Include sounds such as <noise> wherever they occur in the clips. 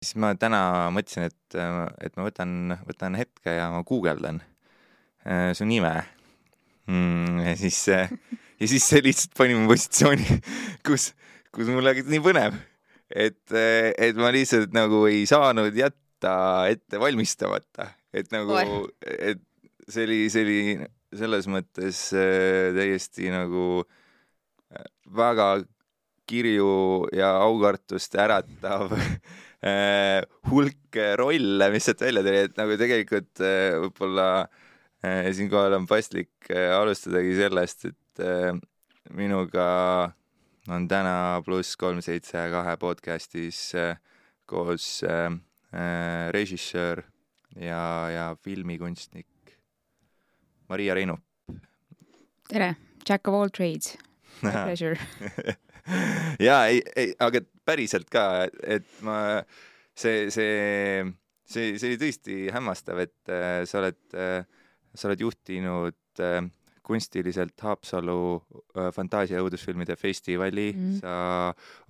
siis ma täna mõtlesin, et, et ma võtan, võtan hetke ja ma guugeldan äh, su nime mm,. ja siis, ja siis see lihtsalt pani mu positsiooni, kus, kus mul hakkas nii põnev, et, et ma lihtsalt nagu ei saanud jätta ette valmistamata, et nagu, et see oli, see oli selles mõttes äh, täiesti nagu äh, väga kirju ja aukartust äratav äh, <laughs> hulk rolle, mis sealt välja tuli, et nagu tegelikult võib-olla siinkohal on paslik alustadagi sellest, et minuga on täna pluss kolm seitse kahe podcastis koos režissöör ja, ja filmikunstnik Maria Reinup. tere, Jack of all trades, my pleasure. <laughs> Ja ei, ei, aga päriselt ka, et ma, see, see, see, see oli tõesti hämmastav, et äh, sa oled äh,, sa oled juhtinud äh, kunstiliselt Haapsalu äh, fantaasia- ja õudusfilmide festivali mm., sa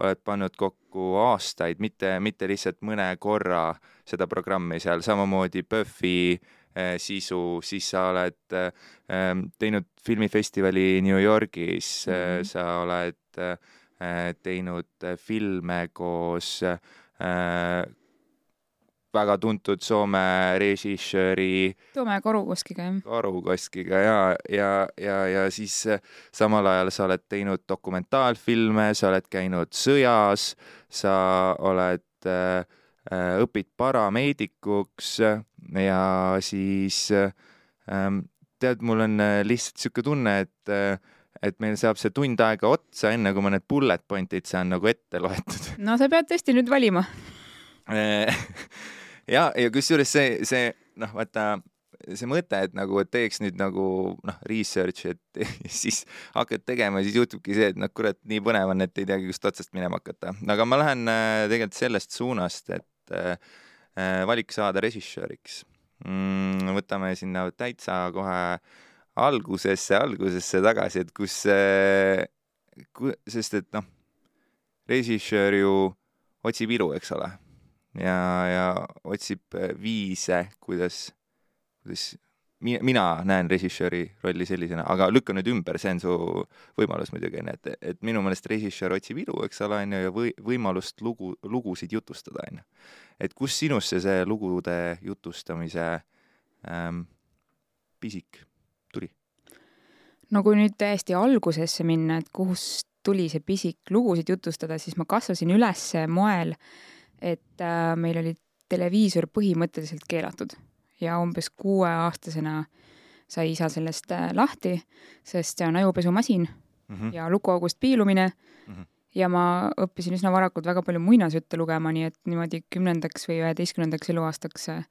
oled pannud kokku aastaid, mitte, mitte lihtsalt mõne korra seda programmi seal, samamoodi Buffy äh, Äh, sisu, siis sa oled ähm, teinud filmifestivali New Yorgis mm, -hmm. sa oled teinud filme koos väga tuntud Soome režissööri Toome Karukoskiga, jah. Karukoskiga ja, ja, ja, ja siis samal ajal sa oled teinud dokumentaalfilme, sa oled käinud sõjas, sa oled äh, Äh, õpid parameedikuks ja siis ähm, tead, mul on äh, lihtsalt niisugune tunne, et äh, et meil saab see tund aega otsa, enne kui ma need bullet point'id saan nagu ette loetud. <laughs> no sa pead tõesti nüüd valima <laughs> ja, ja kusjuures see, see noh, vaata see mõte, et nagu, et teeks nüüd nagu noh, research'i, et <laughs> siis hakkad tegema ja siis juhtubki see, et noh, kurat, nii põnev on, et ei teagi, kust otsast minema hakata. aga ma lähen äh, tegelikult sellest suunast, et äh, äh, valik saada režissööriks mm,. võtame sinna täitsa kohe algusesse, algusesse tagasi, et kus sest et noh, režissöör ju otsib ilu, eks ole ja, ja otsib äh, viise, kuidas kuidas mi-, mina näen režissööri rolli sellisena, aga lükka nüüd ümber, see on su võimalus muidugi, on ju, et, et minu meelest režissöör otsib ilu, eks ole, on ju, ja või-, võimalust lugu, lugusid jutustada, on ju. et kust sinusse see lugude jutustamise ähm, pisik? No kui nüüd täiesti algusesse minna, et kust tuli see pisik lugusid jutustada, siis ma kasvasin üles moel, et äh, meil oli televiisor põhimõtteliselt keelatud ja umbes kuueaastasena sai isa sellest äh, lahti, sest see on ajupesumasin mm -hmm. ja lukuaugust piilumine mm. -hmm. ja ma õppisin üsna varakult väga palju muinasjutte lugema, nii et niimoodi kümnendaks või üheteistkümnendaks eluaastaks äh,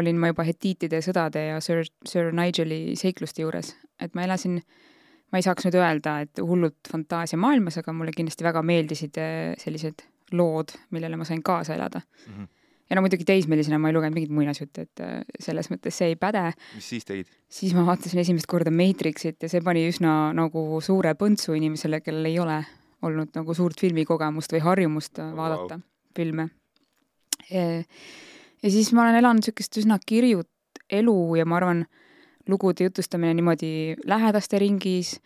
olin ma juba hetiitide sõdade ja Sir, Sir Nigeli seikluste juures, et ma elasin ma ei saaks nüüd öelda, et hullult fantaasiamaailmas, aga mulle kindlasti väga meeldisid äh, sellised lood, millele ma sain kaasa elada mm. -hmm ja no muidugi teismelisena ma ei lugenud mingit muinasjutte, et äh, selles mõttes see ei päde. mis siis tegid? siis ma vaatasin esimest korda Matrixit ja see pani üsna nagu suure põntsu inimesele, kellel ei ole olnud nagu suurt filmikogemust või harjumust vaadata wow. filme. Ja siis ma olen elanud niisugust üsna kirjut elu ja ma arvan, lugude jutustamine niimoodi lähedaste ringis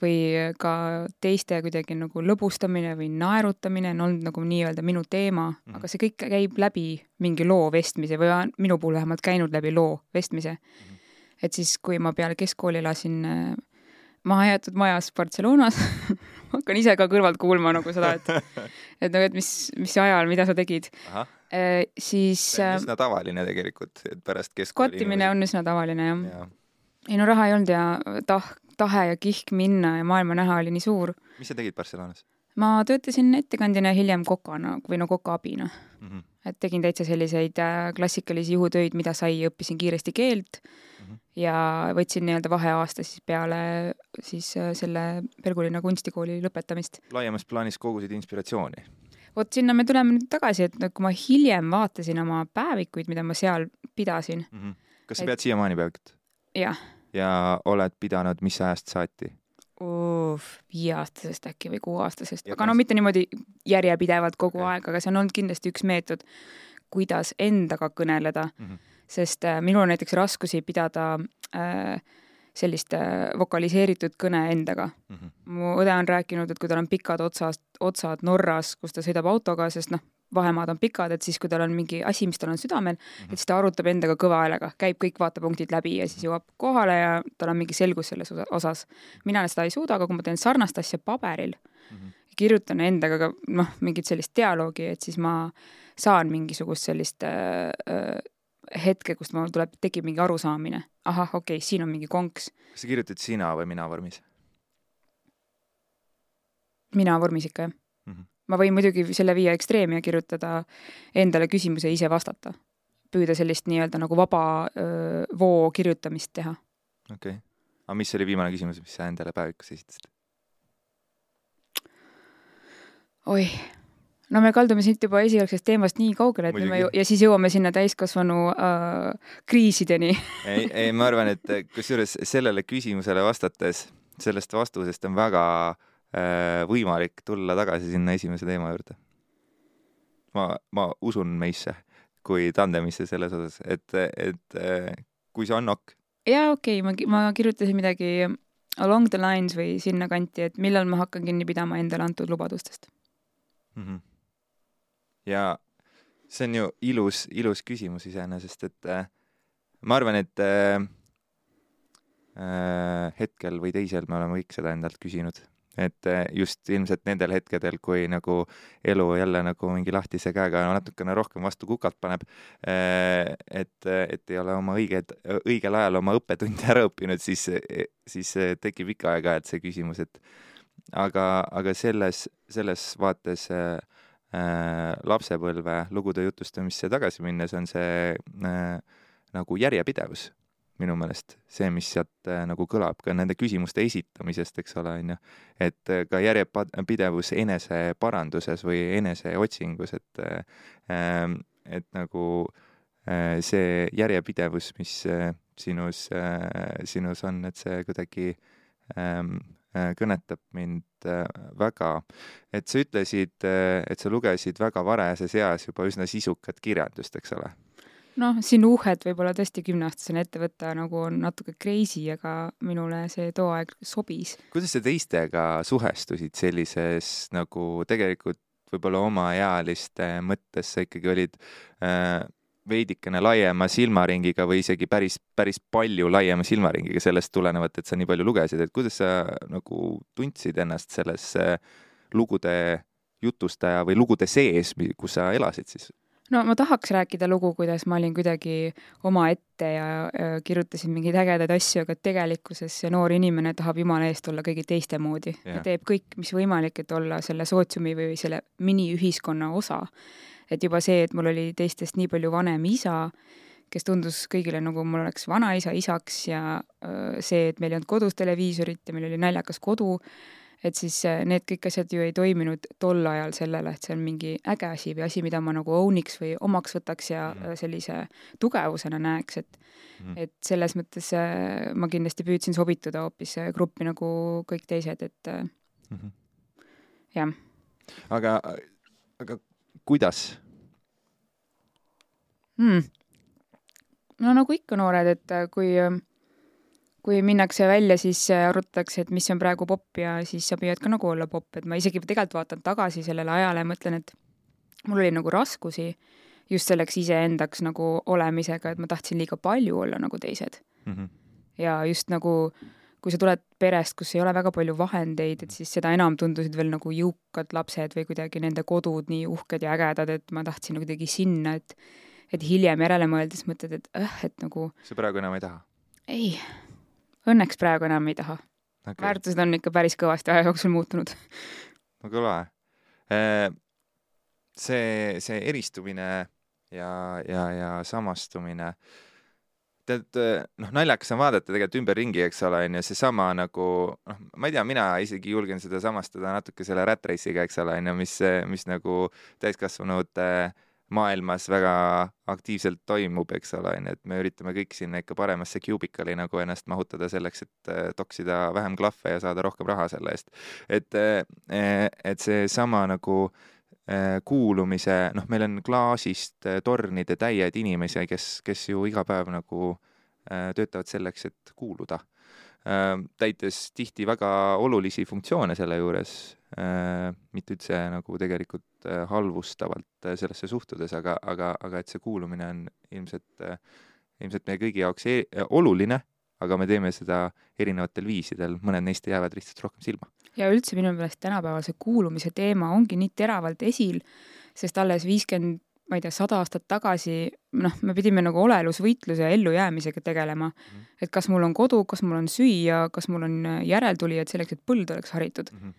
või ka teiste kuidagi nagu lõbustamine või naerutamine on olnud nagu nii-öelda minu teema mm, -hmm. aga see kõik käib läbi mingi loo vestmise või on minu puhul vähemalt käinud läbi loo vestmise mm. -hmm. et siis, kui ma peale keskkooli elasin äh, mahajäetud majas Barcelonas <laughs> ma hakkan ise ka kõrvalt kuulma nagu seda, et et nagu, et mis, mis ajal, mida sa tegid. E, siis see on äh, üsna tavaline tegelikult, et pärast keskkooli kottimine on üsna tavaline, jah ja. ei no raha ei olnud ja tah-, tahe ja kihk minna ja maailma näha oli nii suur. mis sa tegid Barcelonas? ma töötasin ettekandjana, hiljem kokana või no kokaabina mm. -hmm. et tegin täitsa selliseid äh, klassikalisi juhutöid, mida sai, õppisin kiiresti keelt mm -hmm. ja võtsin nii-öelda vaheaasta siis peale siis äh, selle Pelgulinna kunstikooli lõpetamist. laiemas plaanis kogusid inspiratsiooni? Vot sinna me tuleme nüüd tagasi, et kui ma hiljem vaatasin oma päevikuid, mida ma seal pidasin mm. -hmm. kas sa et... pead siiamaani päevikut? jah ja oled pidanud mis ajast saati? viieaastasest äkki või kuueaastasest, aga no mitte niimoodi järjepidevalt kogu okay. aeg, aga see on olnud kindlasti üks meetod, kuidas endaga kõneleda mm, -hmm. sest äh, minul on näiteks raskusi pidada äh, sellist äh, vokaliseeritud kõne endaga mm. -hmm. mu õde on rääkinud, et kui tal on pikad otsast, otsad Norras, kus ta sõidab autoga, sest noh, vahemaad on pikad, et siis, kui tal on mingi asi, mis tal on südamel mm, -hmm. et siis ta arutab endaga kõva häälega, käib kõik vaatepunktid läbi ja siis jõuab kohale ja tal on mingi selgus selles osas. mina seda ei suuda, aga kui ma teen sarnast asja paberil mm, -hmm. kirjutan endaga ka noh, mingit sellist dialoogi, et siis ma saan mingisugust sellist äh, äh, hetke, kust mul tuleb, tekib mingi arusaamine. ahah, okei okay,, siin on mingi konks. kas sa kirjutad sina või mina vormis? mina vormis ikka, jah mm. -hmm. ma võin muidugi selle viia ekstreemi ja kirjutada endale küsimuse ja ise vastata. püüda sellist nii-öelda nagu vaba öö, voo kirjutamist teha. okei okay., aga mis oli viimane küsimus, mis sa endale päevikus esitasid? oih no me kaldume siit juba esialgsest teemast nii kaugele, et Muidugi. me ju, ja siis jõuame sinna täiskasvanu äh, kriisideni ei, ei, ma arvan, et kusjuures sellele küsimusele vastates, sellest vastusest on väga äh, võimalik tulla tagasi sinna esimese teema juurde. ma, ma usun meisse kui tandemisse selles osas, et, et äh, kui see on nokk. jaa, okei okay,, ma, ma kirjutasin midagi along the lines või sinnakanti, et millal ma hakkan kinni pidama endale antud lubadustest mm. -hmm ja see on ju ilus, ilus küsimus iseenesest, et äh, ma arvan, et äh, äh, hetkel või teisel me oleme kõik seda endalt küsinud. et äh, just ilmselt nendel hetkedel, kui nagu elu jälle nagu mingi lahtise käega natukene rohkem vastu kukalt paneb äh,, et, et ei ole oma õiged, õigel ajal oma õppetunde ära õppinud, siis, siis tekib ikka aeg-ajalt see küsimus, et aga, aga selles, selles vaates äh, äh, lapsepõlve lugude jutustamisse tagasi minnes on see äh, nagu järjepidevus minu meelest, see, mis sealt äh, nagu kõlab ka nende küsimuste esitamisest, eks ole, on ju, et äh, ka järjepidevus eneseparanduses või eneseotsingus, et äh, et nagu äh, see järjepidevus, mis äh, sinus äh,, sinus on, et see kuidagi ähm, Äh, kõnetab mind äh, väga. et sa ütlesid, äh, et sa lugesid väga varajases eas juba üsna sisukat kirjandust, eks ole? noh, siin uhhet võib-olla tõesti kümneaastasena ette võtta nagu on natuke crazy, aga minule see too aeg sobis. kuidas sa teistega suhestusid sellises nagu tegelikult võib-olla omaealiste mõttes sa ikkagi olid äh, veidikene laiema silmaringiga või isegi päris, päris palju laiema silmaringiga sellest tulenevalt, et sa nii palju lugesid, et kuidas sa nagu tundsid ennast selles äh, lugude jutustaja või lugude sees, kus sa elasid siis? no ma tahaks rääkida lugu, kuidas ma olin kuidagi omaette ja, ja kirjutasin mingeid ägedaid asju, aga tegelikkuses see noor inimene tahab jumala eest olla kõigi teiste moodi ja. ja teeb kõik, mis võimalik, et olla selle sootsiumi või selle miniühiskonna osa et juba see, et mul oli teistest nii palju vanem isa, kes tundus kõigile nagu mul oleks vanaisa isaks ja see, et meil ei olnud kodus televiisorit ja meil oli naljakas kodu, et siis need kõik asjad ju ei toiminud tol ajal sellele, et see on mingi äge asi või asi, mida ma nagu own'iks või omaks võtaks ja mm sellise tugevusena näeks, et mm et selles mõttes ma kindlasti püüdsin sobituda hoopis gruppi nagu kõik teised, et mm -hmm. jah. aga, aga kuidas hmm.? no nagu ikka noored, et äh, kui, äh, kui minnakse välja, siis äh, arutatakse, et mis on praegu popp ja siis sa püüad ka nagu olla popp, et ma isegi tegelikult vaatan tagasi sellele ajale ja mõtlen, et mul oli nagu raskusi just selleks iseendaks nagu olemisega, et ma tahtsin liiga palju olla nagu teised mm. -hmm. ja just nagu kui sa tuled perest, kus ei ole väga palju vahendeid, et siis seda enam tundusid veel nagu jõukad lapsed või kuidagi nende kodud nii uhked ja ägedad, et ma tahtsin nagu kuidagi sinna, et et hiljem järele mõeldes mõtled, et äh, et nagu sa praegu enam ei taha? ei, õnneks praegu enam ei taha. Okay.. väärtused on ikka päris kõvasti aja jooksul muutunud. No kõva. Äh, see, see eristumine ja, ja, ja samastumine. Äh, tead, noh, naljakas on vaadata tegelikult ümberringi, eks ole, on ju, seesama nagu noh, ma ei tea, mina isegi julgen seda samastada natuke selle rat race'iga, eks ole, on ju, mis, mis nagu täiskasvanute maailmas väga aktiivselt toimub, eks ole, on ju, et me üritame kõik sinna ikka paremasse cubicle'i nagu ennast mahutada selleks, et toksida vähem klahve ja saada rohkem raha selle eest. et, et seesama nagu äh, kuulumise, noh, meil on klaasist äh, tornide täied inimesi, kes, kes ju iga päev nagu äh, töötavad selleks, et kuuluda äh,. Täites tihti väga olulisi funktsioone selle juures äh,, mitte üldse nagu tegelikult äh, halvustavalt äh, sellesse suhtudes, aga, aga, aga et see kuulumine on ilmselt äh,, ilmselt meie kõigi jaoks e oluline, aga me teeme seda erinevatel viisidel, mõned neist jäävad lihtsalt rohkem silma. Ja üldse minu meelest tänapäeval see kuulumise teema ongi nii teravalt esil, sest alles viiskümmend, ma ei tea, sada aastat tagasi, noh, me pidime nagu olelusvõitluse ja ellujäämisega tegelema mm. -hmm. et kas mul on kodu, kas mul on süüa, kas mul on järeltulijad selleks, et põld oleks haritud mm. -hmm.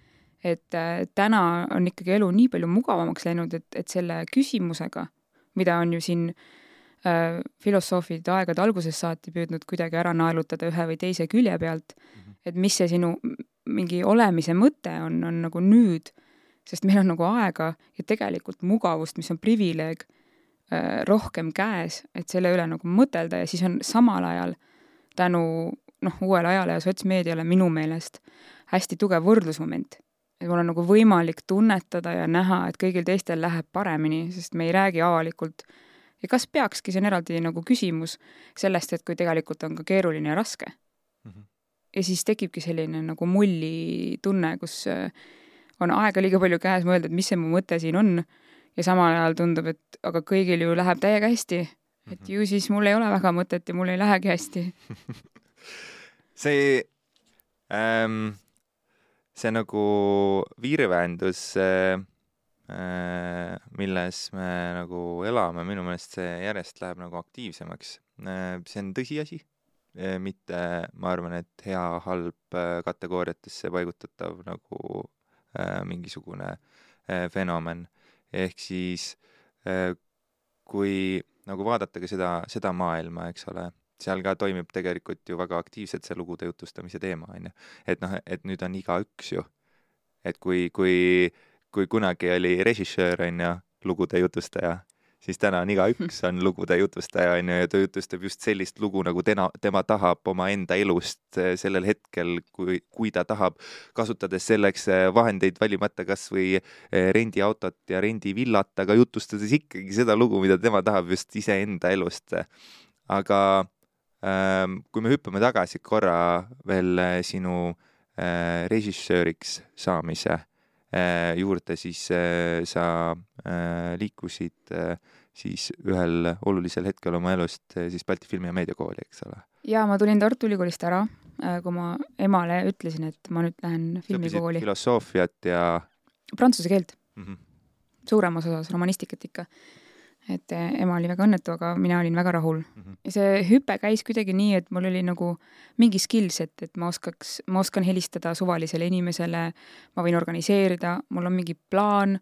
et äh, täna on ikkagi elu nii palju mugavamaks läinud, et, et selle küsimusega, mida on ju siin äh, filosoofid aegade algusest saati püüdnud kuidagi ära naelutada ühe või teise külje pealt mm, -hmm. et mis see sinu mingi olemise mõte on, on nagu nüüd, sest meil on nagu aega ja tegelikult mugavust, mis on privileeg, äh, rohkem käes, et selle üle nagu mõtelda ja siis on samal ajal tänu noh, uuele ajale ja sotsmeediale minu meelest hästi tugev võrdlusmoment. et mul on nagu võimalik tunnetada ja näha, et kõigil teistel läheb paremini, sest me ei räägi avalikult ja kas peakski, see on eraldi nagu küsimus sellest, et kui tegelikult on ka keeruline ja raske mm. -hmm ja siis tekibki selline nagu mulli tunne, kus äh, on aega liiga palju käes mõelda, et mis see mu mõte siin on ja samal ajal tundub, et aga kõigil ju läheb täiega hästi. et mhm. ju siis mul ei ole väga mõtet ja mul ei lähegi hästi <laughs> see ähm,, see nagu virvendus äh, äh, milles me nagu elame, minu meelest see järjest läheb nagu aktiivsemaks äh,. see on tõsiasi Eh, mitte, ma arvan, et hea-halb äh, kategooriatesse paigutatav nagu äh, mingisugune äh, fenomen. ehk siis äh, kui nagu vaadata ka seda, seda maailma, eks ole, seal ka toimib tegelikult ju väga aktiivselt see lugude jutustamise teema, on ju. et noh, et nüüd on igaüks ju. et kui, kui, kui kunagi oli režissöör, on ju, lugude jutustaja, siis täna on igaüks on lugude jutustaja, on ju, ja ta jutustab just sellist lugu, nagu tema, tema tahab omaenda elust eh, sellel hetkel, kui, kui ta tahab, kasutades selleks eh, vahendeid valimata kas või eh, rendiautot ja rendivillat, aga jutustades ikkagi seda lugu, mida tema tahab just iseenda elust. aga ähm, kui me hüppame tagasi korra veel sinu režissööriks saamise juurde, siis äh, sa äh, liikusid siis ühel olulisel hetkel oma elust siis Balti Filmi- ja Meediakooli, eks ole? jaa, ma tulin Tartu Ülikoolist ära, kui ma emale ütlesin, et ma nüüd lähen filmikooli. filosoofiat ja prantsuse keelt mm. -hmm. suuremas osas romanistikat ikka et eh, ema oli väga õnnetu, aga mina olin väga rahul mm. -hmm. ja see hüpe käis kuidagi nii, et mul oli nagu mingi skills, et, et ma oskaks, ma oskan helistada suvalisele inimesele, ma võin organiseerida, mul on mingi plaan,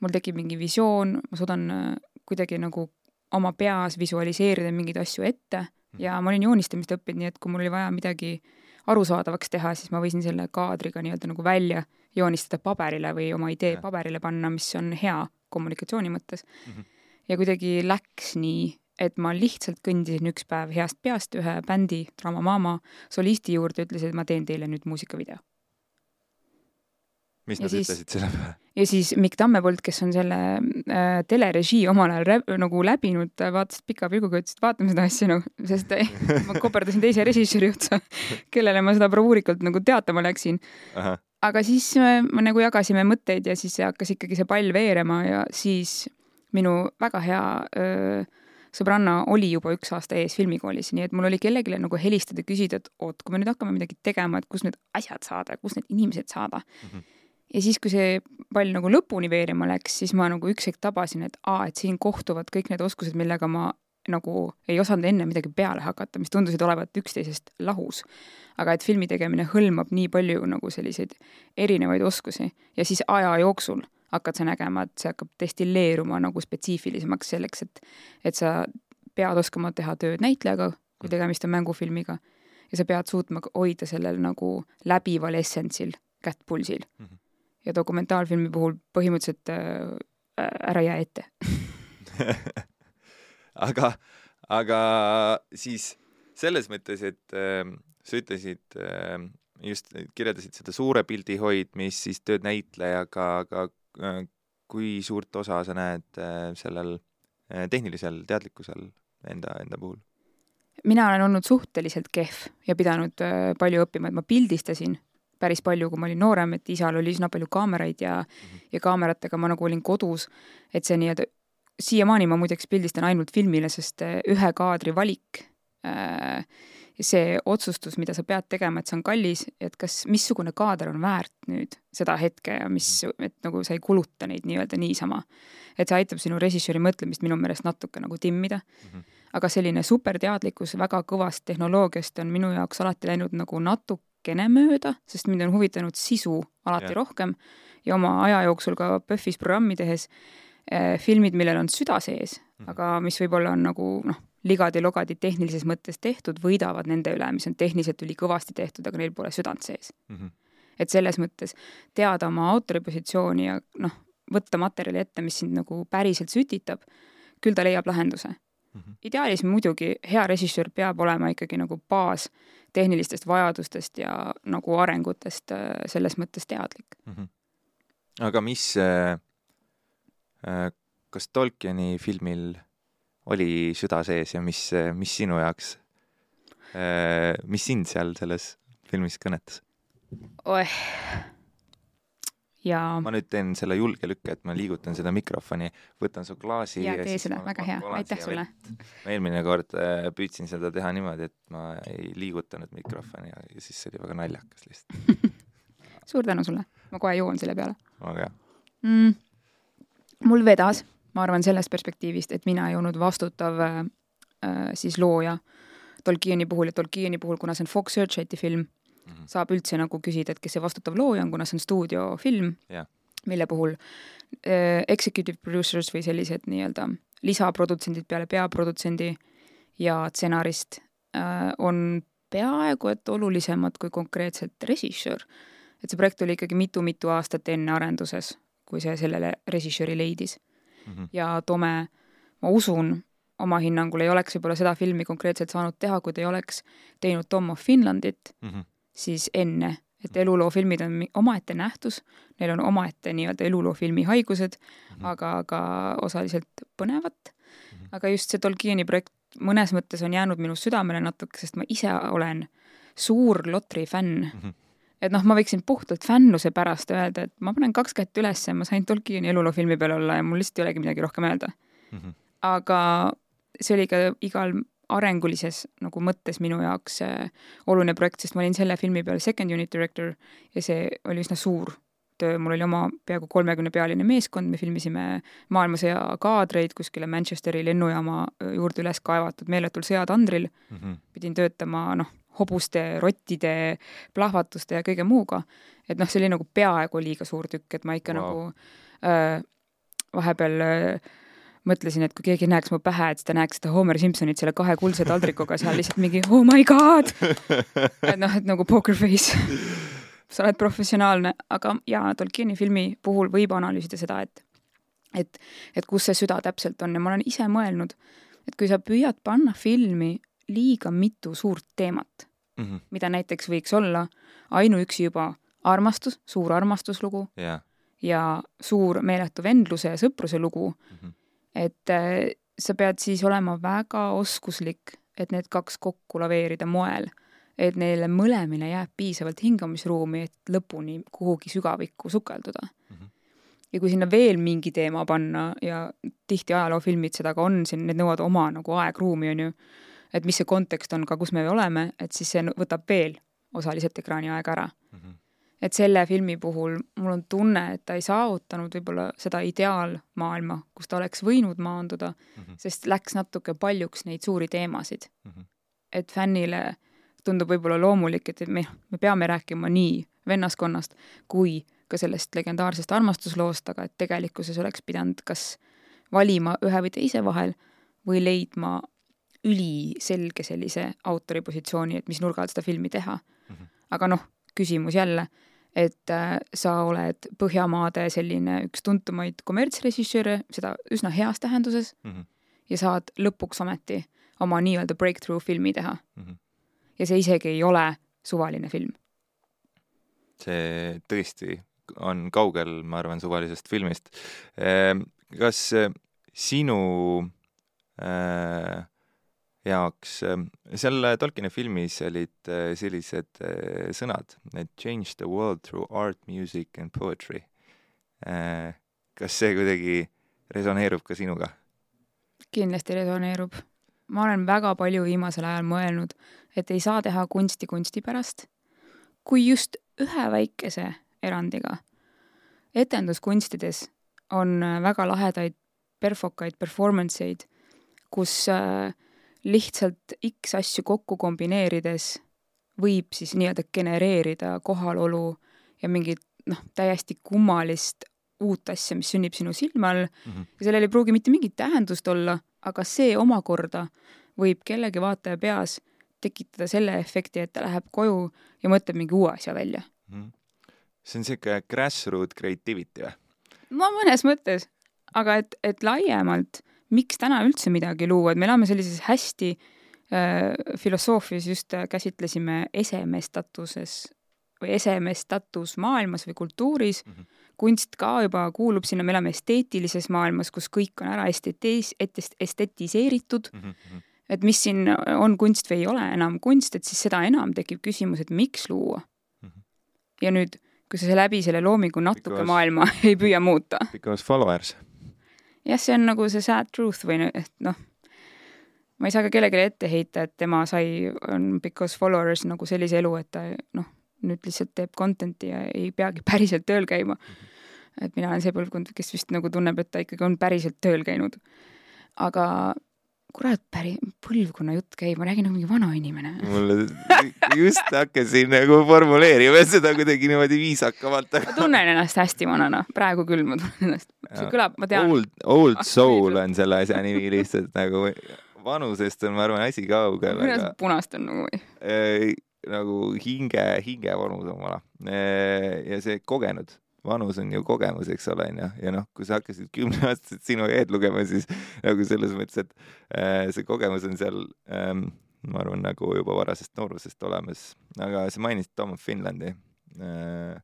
mul tekib mingi visioon, ma suudan äh, kuidagi nagu oma peas visualiseerida mingeid asju ette mm -hmm. ja ma olin joonistamist õppinud, nii et kui mul oli vaja midagi arusaadavaks teha, siis ma võisin selle kaadriga nii-öelda nagu välja joonistada paberile või oma idee paberile panna, mis on hea kommunikatsiooni mõttes mm. -hmm ja kuidagi läks nii, et ma lihtsalt kõndisin üks päev heast peast ühe bändi, Drama Mama, solisti juurde, ütlesin, et ma teen teile nüüd muusikavideo. mis ja nad siis, ütlesid selle peale? ja siis Mikk Tammepõld, kes on selle äh, telerežii omal ajal räb, nagu läbinud, vaatas pika pilguga, ütles, et vaatame seda asja nagu, sest ma <laughs> koperdasin teise režissööri otsa, kellele ma seda bravuurikult nagu teatama läksin. aga siis me, me nagu jagasime mõtteid ja siis hakkas ikkagi see pall veerema ja siis minu väga hea öö, sõbranna oli juba üks aasta ees filmikoolis, nii et mul oli kellelegi nagu helistada, küsida, et oot, kui me nüüd hakkame midagi tegema, et kus need asjad saada, kus need inimesed saada mm. -hmm. ja siis, kui see pall nagu lõpuni veerema läks, siis ma nagu üks hetk tabasin, et aa, et siin kohtuvad kõik need oskused, millega ma nagu ei osanud enne midagi peale hakata, mis tundusid olevat üksteisest lahus. aga et filmi tegemine hõlmab nii palju nagu selliseid erinevaid oskusi ja siis aja jooksul hakkad sa nägema, et see hakkab destilleeruma nagu spetsiifilisemaks selleks, et, et sa pead oskama teha tööd näitlejaga, kui mm. tegemist on mängufilmiga, ja sa pead suutma hoida sellel nagu läbival essentsil kätt pulsil mm. -hmm. ja dokumentaalfilmi puhul põhimõtteliselt äh, ära jää ette <laughs> aga, aga siis selles mõttes, et äh, sa ütlesid äh, just kirjeldasid seda suure pildi hoidmist, siis tööd näitlejaga, aga kui suurt osa sa näed äh, sellel äh, tehnilisel teadlikkusel enda, enda puhul? mina olen olnud suhteliselt kehv ja pidanud äh, palju õppima, et ma pildistasin päris palju, kui ma olin noorem, et isal oli üsna palju kaameraid ja mm, -hmm. ja kaameratega ma nagu olin kodus, et see nii-öelda, siiamaani ma muideks pildistan ainult filmile, sest äh, ühe kaadri valik äh,, see otsustus, mida sa pead tegema, et see on kallis, et kas, missugune kaader on väärt nüüd seda hetke ja mis, mhm. et nagu sa ei kuluta neid nii-öelda niisama. et see aitab sinu režissööri mõtlemist minu meelest natuke nagu timmida mm. -hmm aga selline superteadlikkus väga kõvast tehnoloogiast on minu jaoks alati läinud nagu natukene mööda, sest mind on huvitanud sisu alati ja. rohkem ja oma aja jooksul ka PÖFFis programmi tehes eh, filmid, millel on süda sees mm, -hmm. aga mis võib-olla on nagu noh, ligadi-logadi tehnilises mõttes tehtud, võidavad nende üle, mis on tehniliselt ülikõvasti tehtud, aga neil pole südant sees mm. -hmm. et selles mõttes teada oma autori positsiooni ja noh, võtta materjali ette, mis sind nagu päriselt sütitab, küll ta leiab lahenduse mm. -hmm. ideaalis muidugi hea režissöör peab olema ikkagi nagu baas tehnilistest vajadustest ja nagu arengutest äh, selles mõttes teadlik mm. -hmm. aga mis äh,, äh kas Tolkieni filmil oli süda sees ja mis, mis sinu jaoks äh,, mis sind seal selles filmis kõnetas? oeh ja ma nüüd teen selle julge lükke, et ma liigutan seda mikrofoni, võtan su klaasi ja, ja tee seda, väga hea, aitäh sulle. ma eelmine kord äh, püüdsin seda teha niimoodi, et ma ei liigutanud mikrofoni ja, ja siis see oli väga naljakas lihtsalt. <laughs> Suur tänu sulle, ma kohe jõuan selle peale. väga hea. Mm,. mul vedas, ma arvan sellest perspektiivist, et mina ei olnud vastutav äh, äh siis looja Tolkieni puhul ja Tolkieni puhul, kuna see on Fox Searchlighti film mm -hmm. saab üldse nagu küsida, et kes see vastutav looja on, kuna see on stuudiofilm yeah., mille puhul äh, executive producers või sellised nii-öelda lisaprodutsendid peale peaprodutsendi ja stsenarist äh, on peaaegu et olulisemad kui konkreetselt režissöör. et see projekt oli ikkagi mitu-mitu aastat enne arenduses, kui see sellele režissööri leidis mm. -hmm. ja Tome, ma usun, oma hinnangul ei oleks võib-olla seda filmi konkreetselt saanud teha, kui ta ei oleks teinud Tom of Finlandit mm, -hmm siis enne, et eluloofilmid on omaette nähtus, neil on omaette nii-öelda eluloofilmi haigused mm, -hmm. aga, aga osaliselt põnevat mm. -hmm. aga just see Tolkieni projekt mõnes mõttes on jäänud minu südamele natuke, sest ma ise olen suur Lotri fänn mm. -hmm et noh, ma võiksin puhtalt fännuse pärast öelda, et ma panen kaks kätt üles ja ma sain Tolkieni eluloofilmi peal olla ja mul lihtsalt ei olegi midagi rohkem öelda mm. -hmm. aga see oli ka igal arengulises nagu mõttes minu jaoks äh, oluline projekt, sest ma olin selle filmi peal second unit director ja see oli üsna suur töö, mul oli oma peaaegu kolmekümnepealine meeskond, me filmisime maailmasõja kaadreid kuskile Manchesteri lennujaama äh, juurde üles kaevatud meeletul sõjatandril mm. -hmm. pidin töötama noh, hobuste, rottide, plahvatuste ja kõige muuga. et noh, see oli nagu peaaegu liiga suur tükk, et ma ikka wow. nagu äh, vahepeal äh, mõtlesin, et kui keegi näeks mu pähe, et siis ta näeks seda Homer Simpsonit selle kahe kuldse taldrikuga seal lihtsalt mingi oh my god. et noh, et nagu poker face sa oled professionaalne, aga jaa, Tolkieni filmi puhul võib analüüsida seda, et et, et kus see süda täpselt on ja ma olen ise mõelnud, et kui sa püüad panna filmi liiga mitu suurt teemat mm, -hmm. mida näiteks võiks olla ainuüksi juba armastus, suur armastuslugu yeah. ja suur meeletu vendluse ja sõpruse lugu mm, -hmm et äh, sa pead siis olema väga oskuslik, et need kaks kokku laveerida moel, et neile mõlemile jääb piisavalt hingamisruumi, et lõpuni kuhugi sügavikku sukelduda mm. -hmm. ja kui sinna veel mingi teema panna ja tihti ajaloofilmid seda ka on, siin need nõuavad oma nagu aegruumi, on ju, et mis see kontekst on ka, kus me oleme, et siis see võtab veel osaliselt ekraani aega ära mm. -hmm et selle filmi puhul mul on tunne, et ta ei saavutanud võib-olla seda ideaalmaailma, kus ta oleks võinud maanduda mm, -hmm. sest läks natuke paljuks neid suuri teemasid mm. -hmm. et fännile tundub võib-olla loomulik, et me, me peame rääkima nii vennaskonnast kui ka sellest legendaarsest armastusloost, aga et tegelikkuses oleks pidanud kas valima ühe või teise vahel või leidma üliselge sellise autori positsiooni, et mis nurga alt seda filmi teha mm. -hmm. aga noh, küsimus jälle et äh, sa oled Põhjamaade selline üks tuntumaid kommertsrežissööre, seda üsna heas tähenduses mm, -hmm. ja saad lõpuks ometi oma nii-öelda breakthrough filmi teha mm. -hmm. ja see isegi ei ole suvaline film. see tõesti on kaugel, ma arvan, suvalisest filmist. Ehm, kas sinu äh, jaoks, ähm, seal Tolkieni filmis olid äh, sellised äh, sõnad, et change the world through art, music and poetry. Äh, kas see kuidagi resoneerub ka sinuga? kindlasti resoneerub. ma olen väga palju viimasel ajal mõelnud, et ei saa teha kunsti kunsti pärast, kui just ühe väikese erandiga. etenduskunstides on väga lahedaid perfokaid performance eid, kus äh, lihtsalt X asju kokku kombineerides võib siis nii-öelda genereerida kohalolu ja mingit noh, täiesti kummalist uut asja, mis sünnib sinu silme all mm -hmm. ja sellel ei pruugi mitte mingit tähendust olla, aga see omakorda võib kellegi vaataja peas tekitada selle efekti, et ta läheb koju ja mõtleb mingi uue asja välja mm. -hmm. see on niisugune grassroot creativity või? no mõnes mõttes, aga et, et laiemalt miks täna üldse midagi luua, et me elame sellises hästi äh, filosoofias just äh, käsitlesime esemestatuses või esemestatus maailmas või kultuuris mm. -hmm. kunst ka juba kuulub sinna, me elame esteetilises maailmas, kus kõik on ära estetis-, estetiseeritud mm. -hmm. et mis siin on kunst või ei ole enam kunst, et siis seda enam tekib küsimus, et miks luua mm. -hmm. ja nüüd, kui sa läbi selle loomingu natuke Because, maailma <laughs> ei püüa muuta. Because followers jah, see on nagu see sad truth või et noh, ma ei saa ka kellelegi ette heita, et tema sai, on because followers nagu sellise elu, et ta noh, nüüd lihtsalt teeb content'i ja ei peagi <laughs> päriselt tööl käima. et mina olen see põlvkond, kes vist nagu tunneb, et ta ikkagi on päriselt tööl käinud. aga kurat, päri-, põlvkonna jutt käib, ma räägin nagu mingi vana inimene. mulle just hakkasin nagu formuleerima seda kuidagi niimoodi viisakamalt. ma tunnen ennast hästi vanana, praegu küll ma tunnen ennast, see kõlab, ma tean. Old, old soul on selle asja nimi lihtsalt nagu, vanusest on, ma arvan, asi kaugel. kuidas aga... punast on nagu või äh,? nagu hinge, hinge vanus on vana äh, ja see kogenud vanus on ju kogemus, eks ole, onju, ja noh, kui sa hakkasid kümneaastaselt sinu eed lugema, siis nagu selles mõttes, et äh, see kogemus on seal ähm,, ma arvan, nagu juba varasest noorusest olemas, aga sa mainisid Tom of Finlandi äh,.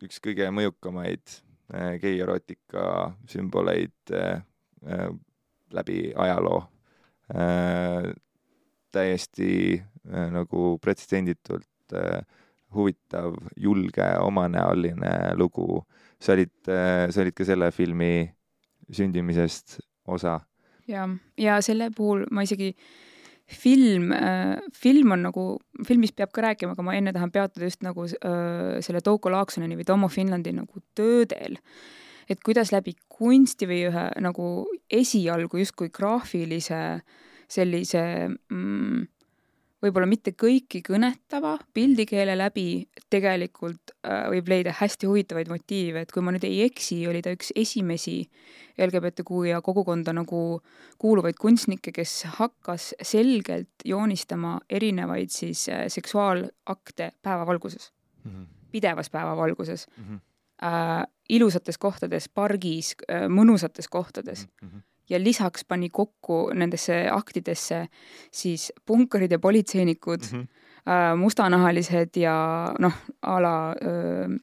üks kõige mõjukamaid äh, gei-erootika sümboleid äh, äh, läbi ajaloo äh,. täiesti äh, nagu pretsedenditult äh, huvitav, julge, omanäoline lugu. sa olid, sa olid ka selle filmi sündimisest osa. ja, ja selle puhul ma isegi film äh,, film on nagu, filmis peab ka rääkima, aga ma enne tahan peatuda just nagu äh, selle Touko Laaksoneni või Tomo Finlandi nagu töödel. et kuidas läbi kunsti või ühe nagu esialgu justkui graafilise sellise mm, võib-olla mitte kõiki kõnetava pildikeele läbi tegelikult äh, võib leida hästi huvitavaid motiive, et kui ma nüüd ei eksi, oli ta üks esimesi LGBTQ ja kogukonda nagu kuuluvaid kunstnikke, kes hakkas selgelt joonistama erinevaid siis äh, seksuaalakte päevavalguses mm, -hmm. pidevas päevavalguses mm. -hmm. Äh, ilusates kohtades, pargis äh,, mõnusates kohtades mm. -hmm ja lisaks pani kokku nendesse aktidesse siis punkarid ja politseinikud mm, -hmm. mustanahalised ja noh, a la äh,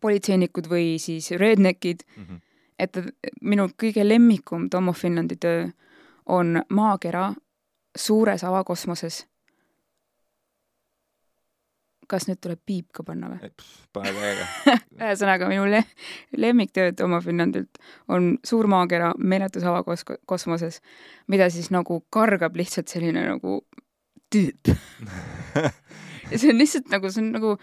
politseinikud või siis redneckid mm. -hmm. et minu kõige lemmikum Tom of Finlandi töö on maakera suures avakosmoses kas nüüd tuleb piip ka panna või? pane täiega <laughs> ühesõnaga, minu le lemmiktöö Toomas Finlandilt on Suur maakera meeletus avakos-, kosmoses, mida siis nagu kargab lihtsalt selline nagu tüüp <laughs> ja see on lihtsalt nagu, see on nagu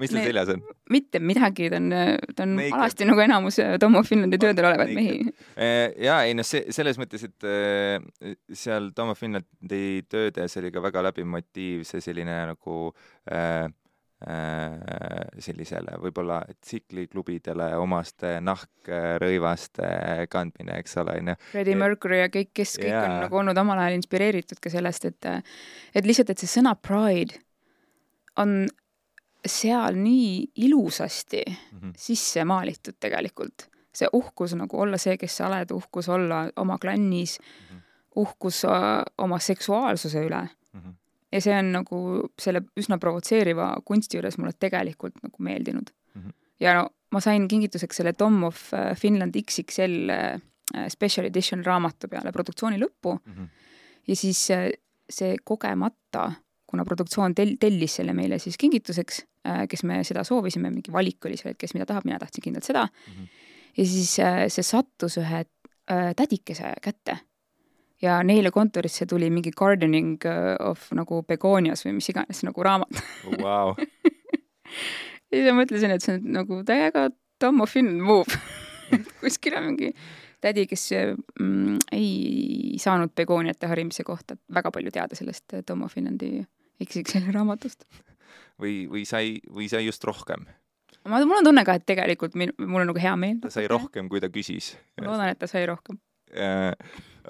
mis tal seljas on? mitte midagi, ta on, ta on Naked. alasti nagu enamus Tom of Finlandi töödel olevaid mehi. Eh, jaa, ei noh, see, selles mõttes, et äh, seal Tom of Finlandi töödes oli ka väga läbiv motiiv see selline nagu Äh, sellisele võib-olla tsikliklubidele omaste nahkrõivaste kandmine, eks ole, onju. Freddie Mercury ja kõik, kes kõik yeah. on nagu olnud omal ajal inspireeritud ka sellest, et et lihtsalt, et see sõna pride on seal nii ilusasti mm -hmm. sisse maalitud tegelikult. see uhkus nagu olla see, kes sa oled, uhkus olla oma klannis mm, -hmm. uhkus äh, oma seksuaalsuse üle mm. -hmm ja see on nagu selle üsna provotseeriva kunsti juures mulle tegelikult nagu meeldinud mm. -hmm. ja no ma sain kingituseks selle Tom of äh, Finland XXL äh, special edition raamatu peale produktsiooni lõppu mm. -hmm. ja siis äh, see kogemata, kuna produktsioon tel-, tellis selle meile siis kingituseks, kes me seda soovisime, mingi valik oli seal, et kes mida tahab, mina tahtsin kindlalt seda mm. -hmm. ja siis see sattus ühe tädikese kätte ja neile kontorisse tuli mingi gardening of nagu begoonias või mis iganes nagu raamat wow. <laughs> ja siis ma mõtlesin, et see on nagu täiega Tom of Finland move <laughs> kuskil on mingi tädi, kes mm, ei saanud begooniate harimise kohta väga palju teada sellest Tom of Finlandi XXL raamatust. või, või sai, või sai just rohkem? ma, mul on tunne ka, et tegelikult min, mul on nagu hea meel. ta sai rohkem, kui ta küsis. ma loodan, et ta sai rohkem. Okei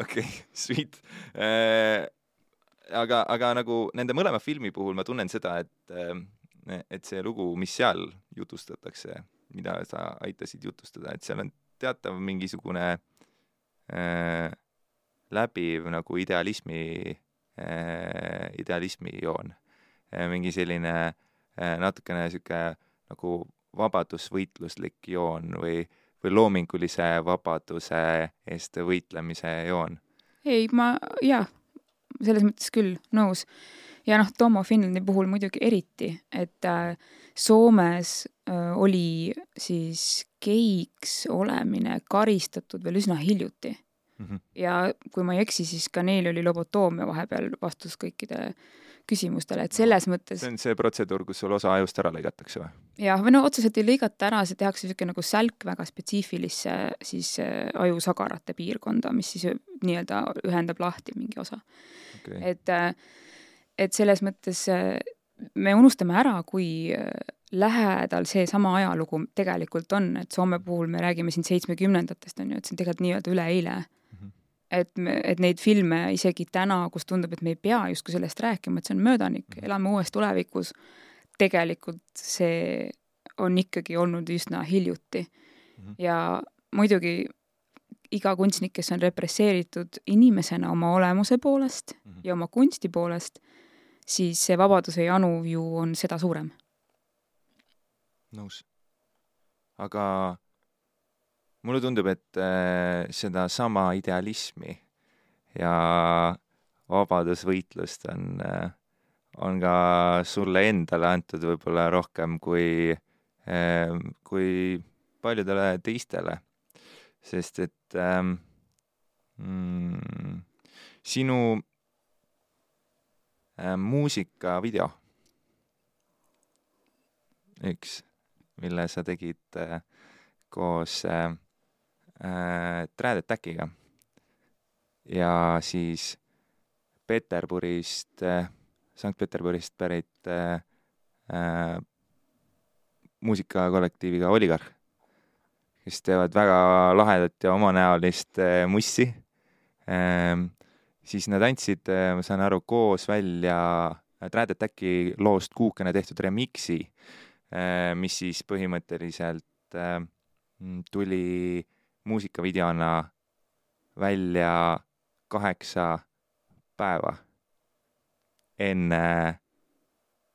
okay,, <laughs> sweet uh, aga, aga nagu nende mõlema filmi puhul ma tunnen seda, et uh, et see lugu, mis seal jutustatakse, mida sa aitasid jutustada, et seal on teatav mingisugune äh, läbiv nagu idealismi äh,, idealismi joon äh,. mingi selline äh, natukene niisugune nagu vabadusvõitluslik joon või, või loomingulise vabaduse eest võitlemise joon. ei, ma jah, selles mõttes küll nõus ja noh, Tomo Finlandi puhul muidugi eriti, et äh, Soomes äh, oli siis geiks olemine karistatud veel üsna hiljuti mm. -hmm. ja kui ma ei eksi, siis ka neil oli lobotoomia vahepeal vastus kõikide küsimustele, et selles mõttes see on see protseduur, kus sul osa ajust ära lõigatakse või? jah, või no otseselt ei lõigata ära, see tehakse niisugune nagu sälk väga spetsiifilisse siis äh, ajusagarate piirkonda, mis siis nii-öelda ühendab lahti mingi osa okay.. et äh, et selles mõttes äh, me unustame ära, kui äh, lähedal seesama ajalugu tegelikult on, et Soome puhul me räägime siin seitsmekümnendatest, on ju, et see on tegelikult nii-öelda üleeile. Et me, et neid filme isegi täna, kus tundub, et me ei pea justkui sellest rääkima, et see on möödanik -hmm. elame uues tulevikus, tegelikult see on ikkagi olnud üsna hiljuti mm. -hmm. ja muidugi iga kunstnik, kes on represseeritud inimesena oma olemuse poolest mm -hmm. ja oma kunsti poolest, siis see vabaduse janu ju on seda suurem. nõus. aga mulle tundub, et äh, sedasama idealismi ja vabadusvõitlust on äh,, on ka sulle endale antud võib-olla rohkem kui äh,, kui paljudele teistele. sest et ähm, mm, sinu äh, muusikavideo. üks, mille sa tegid äh, koos äh, äh, Trad Attackiga. ja siis Peterburist äh,, Sankt-Peterburist pärit äh, äh, muusikakollektiiviga Oligarh, kes teevad väga lahedat ja omanäolist äh, mussi äh, siis nad andsid, äh, ma saan aru, koos välja Trad Attacki loost Kuukene tehtud remix'i, äh, mis siis põhimõtteliselt äh, tuli muusikavideona välja kaheksa päeva enne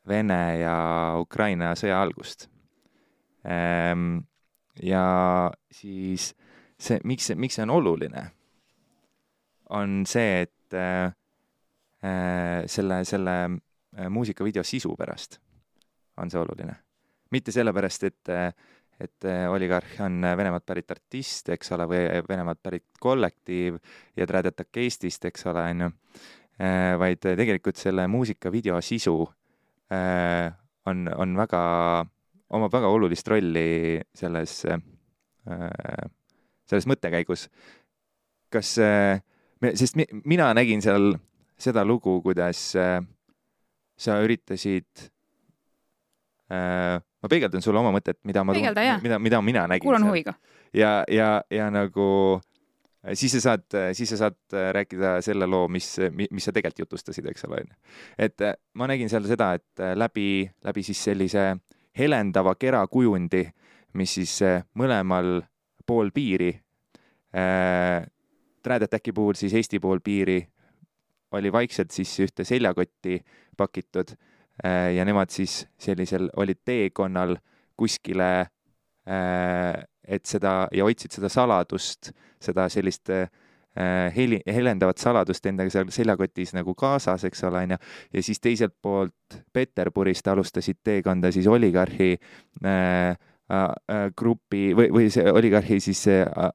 Vene ja Ukraina sõja algust. Ähm, ja siis see, miks see, miks see on oluline, on see, et äh, selle, selle äh, muusikavideo sisu pärast on see oluline. mitte sellepärast, et et oligarh on Venemaalt pärit artist, eks ole, või Venemaalt pärit kollektiiv ja Trad Attack Eestist, eks ole, on ju, vaid tegelikult selle muusikavideo sisu on, on väga, omab väga olulist rolli selles, selles mõttekäigus. kas sest mi, mina nägin seal seda lugu, kuidas sa üritasid ma peegeldan sulle oma mõtet, mida ma, mida, mida mina nägin. kuulan huviga. ja, ja, ja nagu äh, siis sa saad, siis sa saad äh, rääkida selle loo, mis, mis sa tegelikult jutustasid, eks ole, onju. et äh, ma nägin seal seda, et läbi, läbi siis sellise helendava kera kujundi, mis siis mõlemal pool piiri äh, Trad Attacki puhul siis Eesti pool piiri oli vaikselt siis ühte seljakotti pakitud äh, ja nemad siis sellisel olid teekonnal kuskile et seda ja hoidsid seda saladust, seda sellist äh, heli, helendavat saladust endaga seal seljakotis nagu kaasas, eks ole, onju. ja siis teiselt poolt Peterburist alustasid teekonda siis oligarhi äh, äh, grupi või, või see oligarhi siis see äh,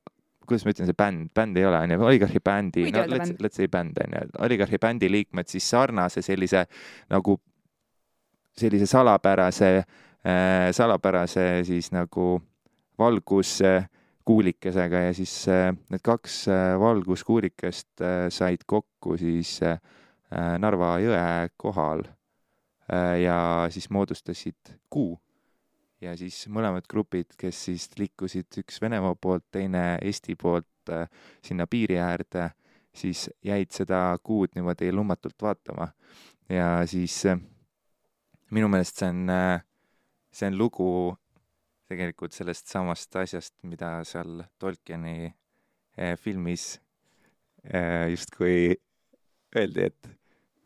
kuidas ma ütlen, see bänd, bänd ei ole, onju, oligarhi bändi, no let's, let's say bänd, onju, oligarhi bändi liikmed siis sarnase sellise nagu sellise salapärase äh,, salapärase siis nagu valguskuulikesega ja siis äh, need kaks äh, valguskuulikest said kokku siis Narva jõe kohal ja siis moodustasid kuu ja siis mõlemad grupid, kes siis liikusid, üks Venemaa poolt, teine Eesti poolt sinna piiri äärde, siis jäid seda kuud niimoodi lummatult vaatama. ja siis minu meelest see on äh,, see on lugu tegelikult sellest samast asjast, mida seal Tolkieni äh, filmis äh, justkui öeldi, et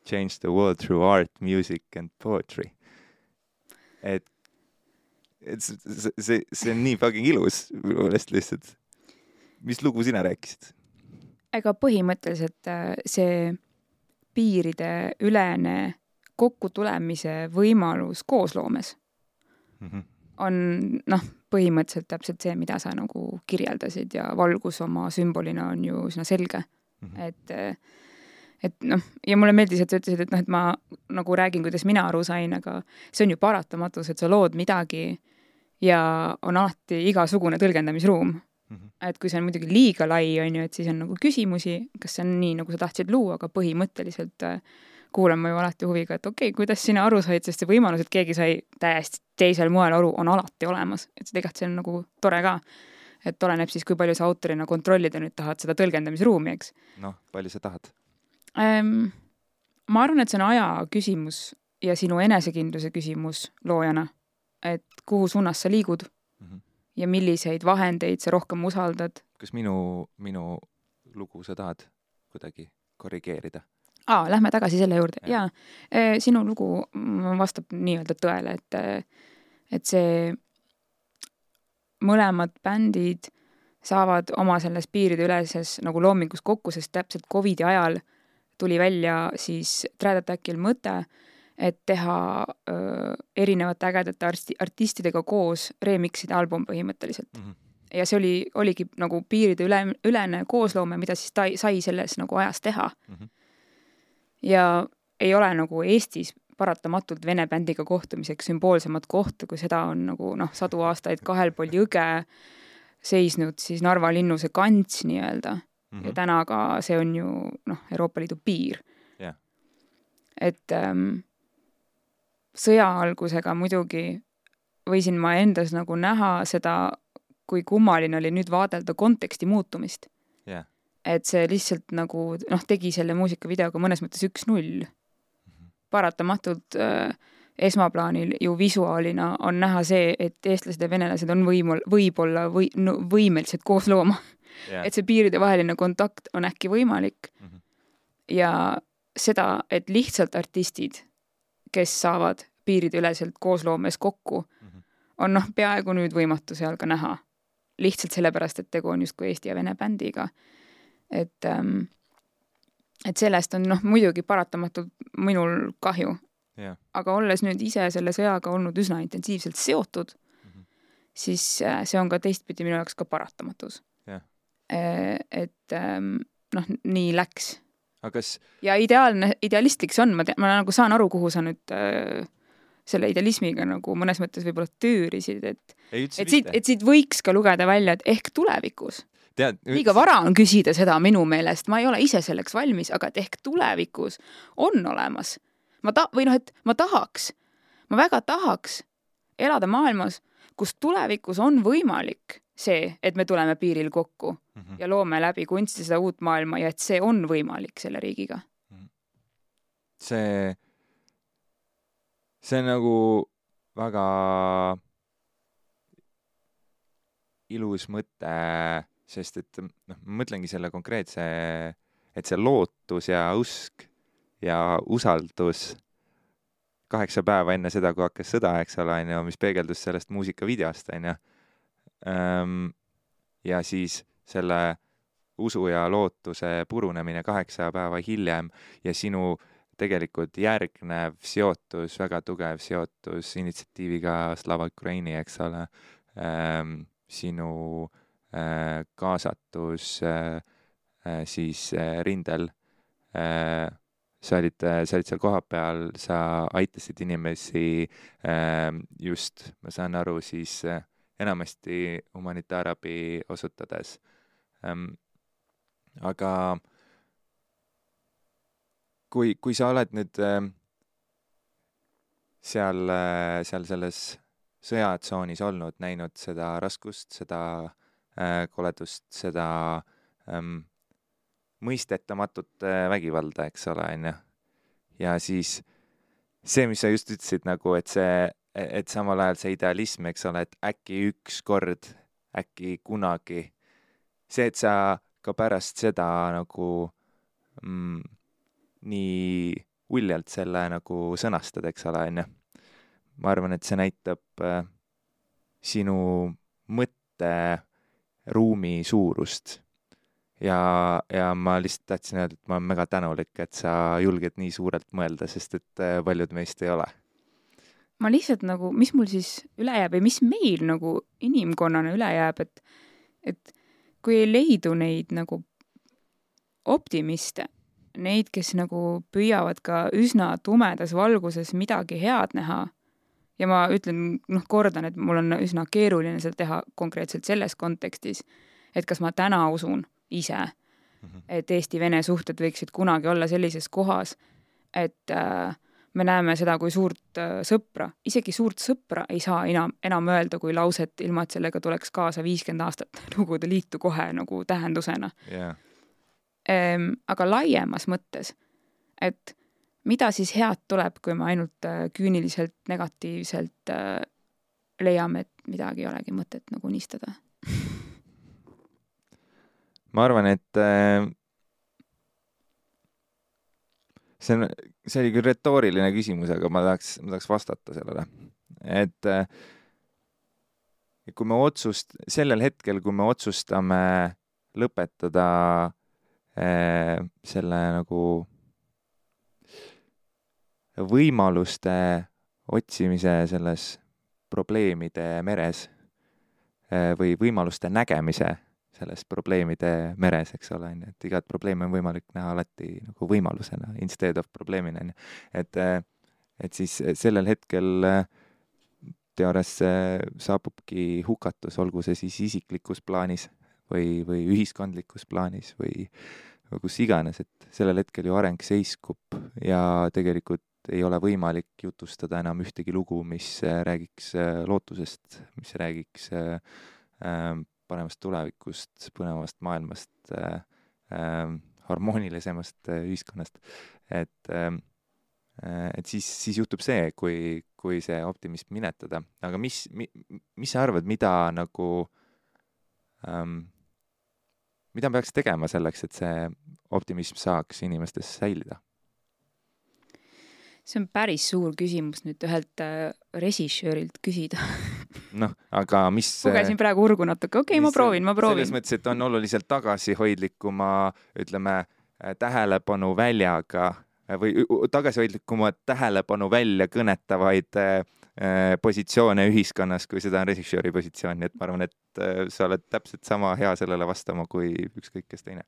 change the world through art, music and poetry. et et see, see, see, on nii fucking ilus minu meelest lihtsalt. mis lugu sina rääkisid? ega põhimõtteliselt see piirideülene kokkutulemise võimalus koosloomes mm -hmm. on noh, põhimõtteliselt täpselt see, mida sa nagu kirjeldasid ja valgus oma sümbolina on ju üsna selge mm. -hmm. et äh, et noh, ja mulle meeldis, et sa ütlesid, et noh, et ma nagu räägin, kuidas mina aru sain, aga see on ju paratamatus, et sa lood midagi ja on alati igasugune tõlgendamisruum. -hmm. et kui see on muidugi liiga lai, on ju, et siis on nagu küsimusi, kas see on nii, nagu sa tahtsid luua, aga põhimõtteliselt äh, kuulan ma ju alati huviga, et okei okay,, kuidas sina aru said, sest see võimalus, et keegi sai täiesti teisel moel aru, on alati olemas, et tegelikult see on nagu tore ka. et oleneb siis, kui palju sa autorina kontrollida nüüd tahad seda tõlgendamisruumi, eks. noh, palju sa tahad ähm,? ma arvan, et see on aja küsimus ja sinu enesekindluse küsimus loojana et kuhu suunas sa liigud mm -hmm. ja milliseid vahendeid sa rohkem usaldad. kas minu, minu lugu sa tahad kuidagi korrigeerida? Aa, lähme tagasi selle juurde ja. jaa, sinu lugu vastab nii-öelda tõele, et, et see, mõlemad bändid saavad oma selles piirideüleses nagu loomingus kokku, sest täpselt Covidi ajal tuli välja siis Trad Attackil mõte, et teha öö, erinevate ägedate arsti, artistidega koos remix'ide album põhimõtteliselt mm. -hmm. ja see oli, oligi nagu piiride üle, ülene koosloome, mida siis ta sai selles nagu ajas teha mm. -hmm. Ja ei ole nagu Eestis paratamatult vene bändiga kohtumiseks sümboolsemat kohta, kui seda on nagu noh, sadu aastaid kahel pool jõge seisnud siis Narva linnuse kants nii-öelda mm. -hmm. ja täna ka see on ju noh, Euroopa Liidu piir yeah.. et ähm, sõja algusega muidugi võisin ma endas nagu näha seda, kui kummaline oli nüüd vaadelda konteksti muutumist. Et see lihtsalt nagu noh, tegi selle muusikavideoga mõnes mõttes üks-null mm. -hmm. paratamatult äh, esmaplaanil ju visuaalina on näha see, et eestlased ja venelased on võimul, võib-olla või no, võimelised koos looma yeah.. et see piiridevaheline kontakt on äkki võimalik mm. -hmm. ja seda, et lihtsalt artistid kes saavad piirideüleselt koosloomes kokku mm, -hmm. on noh, peaaegu nüüd võimatu seal ka näha. lihtsalt sellepärast, et tegu on justkui Eesti ja Vene bändiga. Et ähm,, et sellest on noh, muidugi paratamatult minul kahju. Yeah.. aga olles nüüd ise selle sõjaga olnud üsna intensiivselt seotud mm, -hmm. siis äh, see on ka teistpidi minu jaoks ka paratamatus. Yeah.. et ähm, noh, nii läks. Aga kas ja ideaalne, idealistlik see on, ma tean, ma nagu saan aru, kuhu sa nüüd äh, selle idealismiga nagu mõnes mõttes võib-olla tüürisid, et et siit, et siit võiks ka lugeda välja, et ehk tulevikus tead, liiga vara on küsida seda minu meelest, ma ei ole ise selleks valmis, aga et ehk tulevikus on olemas. ma ta-, või noh, et ma tahaks, ma väga tahaks elada maailmas, kus tulevikus on võimalik see, et me tuleme piiril kokku mm -hmm. ja loome läbi kunsti seda uut maailma ja et see on võimalik selle riigiga. Mhm. see, see on nagu väga ilus mõte, sest et noh, ma mõtlengi selle konkreetse, et see lootus ja usk ja usaldus kaheksa päeva enne seda, kui hakkas sõda, eks ole, onju, mis peegeldus sellest muusikavideost, onju ähm, ja siis selle usu ja lootuse purunemine kaheksa päeva hiljem ja sinu tegelikult järgnev seotus, väga tugev seotus initsiatiiviga Slava Ukraini, eks ole ähm,, sinu kaasatus äh, äh, siis äh, rindel äh, sa olid, sa olid seal kohapeal, sa aitasid inimesi just, ma saan aru, siis äh, enamasti humanitaarabi osutades. Ähm, aga kui, kui sa oled nüüd seal, äh, seal selles sõjatsoonis olnud, näinud seda raskust, seda äh, koledust, seda ähm, mõistetamatut äh, vägivalda, eks ole, onju. ja siis see, mis sa just ütlesid nagu, et see, et samal ajal see idealism, eks ole, et äkki ükskord, äkki kunagi, see, et sa ka pärast seda nagu mm, nii uljalt selle nagu sõnastad, eks ole, onju. ma arvan, et see näitab äh, sinu mõtteruumi suurust ja, ja ma lihtsalt tahtsin öelda, et ma olen väga tänulik, et sa julged nii suurelt mõelda, sest et äh, paljud meist ei ole. ma lihtsalt nagu, mis mul siis üle jääb või mis meil nagu inimkonnana üle jääb, et, et kui ei leidu neid nagu optimiste, neid, kes nagu püüavad ka üsna tumedas valguses midagi head näha ja ma ütlen, noh, kordan, et mul on üsna keeruline seda teha konkreetselt selles kontekstis, et kas ma täna usun ise -hmm. et Eesti-Vene suhted võiksid kunagi olla sellises kohas, et äh, me näeme seda kui suurt äh, sõpra, isegi suurt sõpra ei saa enam, enam öelda kui lauset, ilma et sellega tuleks kaasa viiskümmend aastat <laughs> Nõukogude Liitu kohe nagu tähendusena. Yeah.. Ehm, aga laiemas mõttes, et mida siis head tuleb, kui me ainult äh, küüniliselt negatiivselt äh, leiame, et midagi ei olegi mõtet nagu unistada <laughs> ma arvan, et äh, see on, see oli küll retooriline küsimus, aga ma tahaks, ma tahaks vastata sellele. et kui me otsust-, sellel hetkel, kui me otsustame lõpetada selle nagu võimaluste otsimise selles probleemide meres või võimaluste nägemise selles probleemide meres, eks ole, on ju, et igat probleemi on võimalik näha alati nagu võimalusena, instead of probleemina, on ju. et, et siis sellel hetkel teoorias saabubki hukatus, olgu see siis isiklikus plaanis või, või ühiskondlikus plaanis või, või kus iganes, et sellel hetkel ju areng seiskub ja tegelikult ei ole võimalik jutustada enam ühtegi lugu, mis räägiks lootusest, mis räägiks äh, paremast tulevikust, põnevamast maailmast äh,, äh, harmoonilisemast äh, ühiskonnast. et äh,, et siis, siis juhtub see, kui, kui see optimism minetada, aga mis mi,, mis sa arvad, mida nagu ähm,, mida peaks tegema selleks, et see optimism saaks inimestes säilida? See on päris suur küsimus nüüd ühelt äh, režissöörilt küsida <laughs> noh, aga mis lugesin praegu urgu natuke, okei okay,, ma proovin, ma proovin. selles mõttes, et on oluliselt tagasihoidlikuma, ütleme, äh, tähelepanu väljaga äh, või tagasihoidlikuma tähelepanu välja kõnetavaid äh, positsioone ühiskonnas, kui seda on režissööri positsioon, nii et ma arvan, et äh, sa oled täpselt sama hea sellele vastama kui ükskõik kes teine.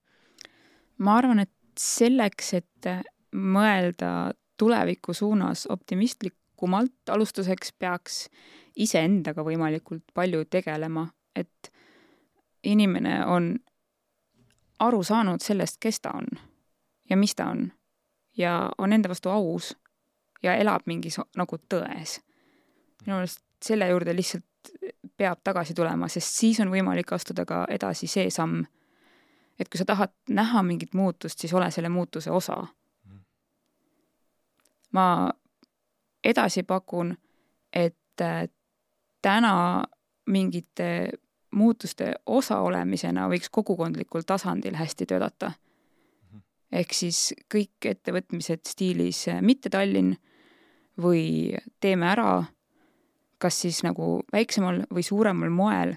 ma arvan, et selleks, et mõelda tuleviku suunas optimistlikumalt, alustuseks peaks iseendaga võimalikult palju tegelema, et inimene on aru saanud sellest, kes ta on ja mis ta on ja on enda vastu aus ja elab mingis nagu tões. minu meelest selle juurde lihtsalt peab tagasi tulema, sest siis on võimalik astuda ka edasi see samm, et kui sa tahad näha mingit muutust, siis ole selle muutuse osa ma edasi pakun, et äh, täna mingite muutuste osaolemisena võiks kogukondlikul tasandil hästi töötada. ehk siis kõik ettevõtmised stiilis äh, mitte Tallinn või teeme ära, kas siis nagu väiksemal või suuremal moel,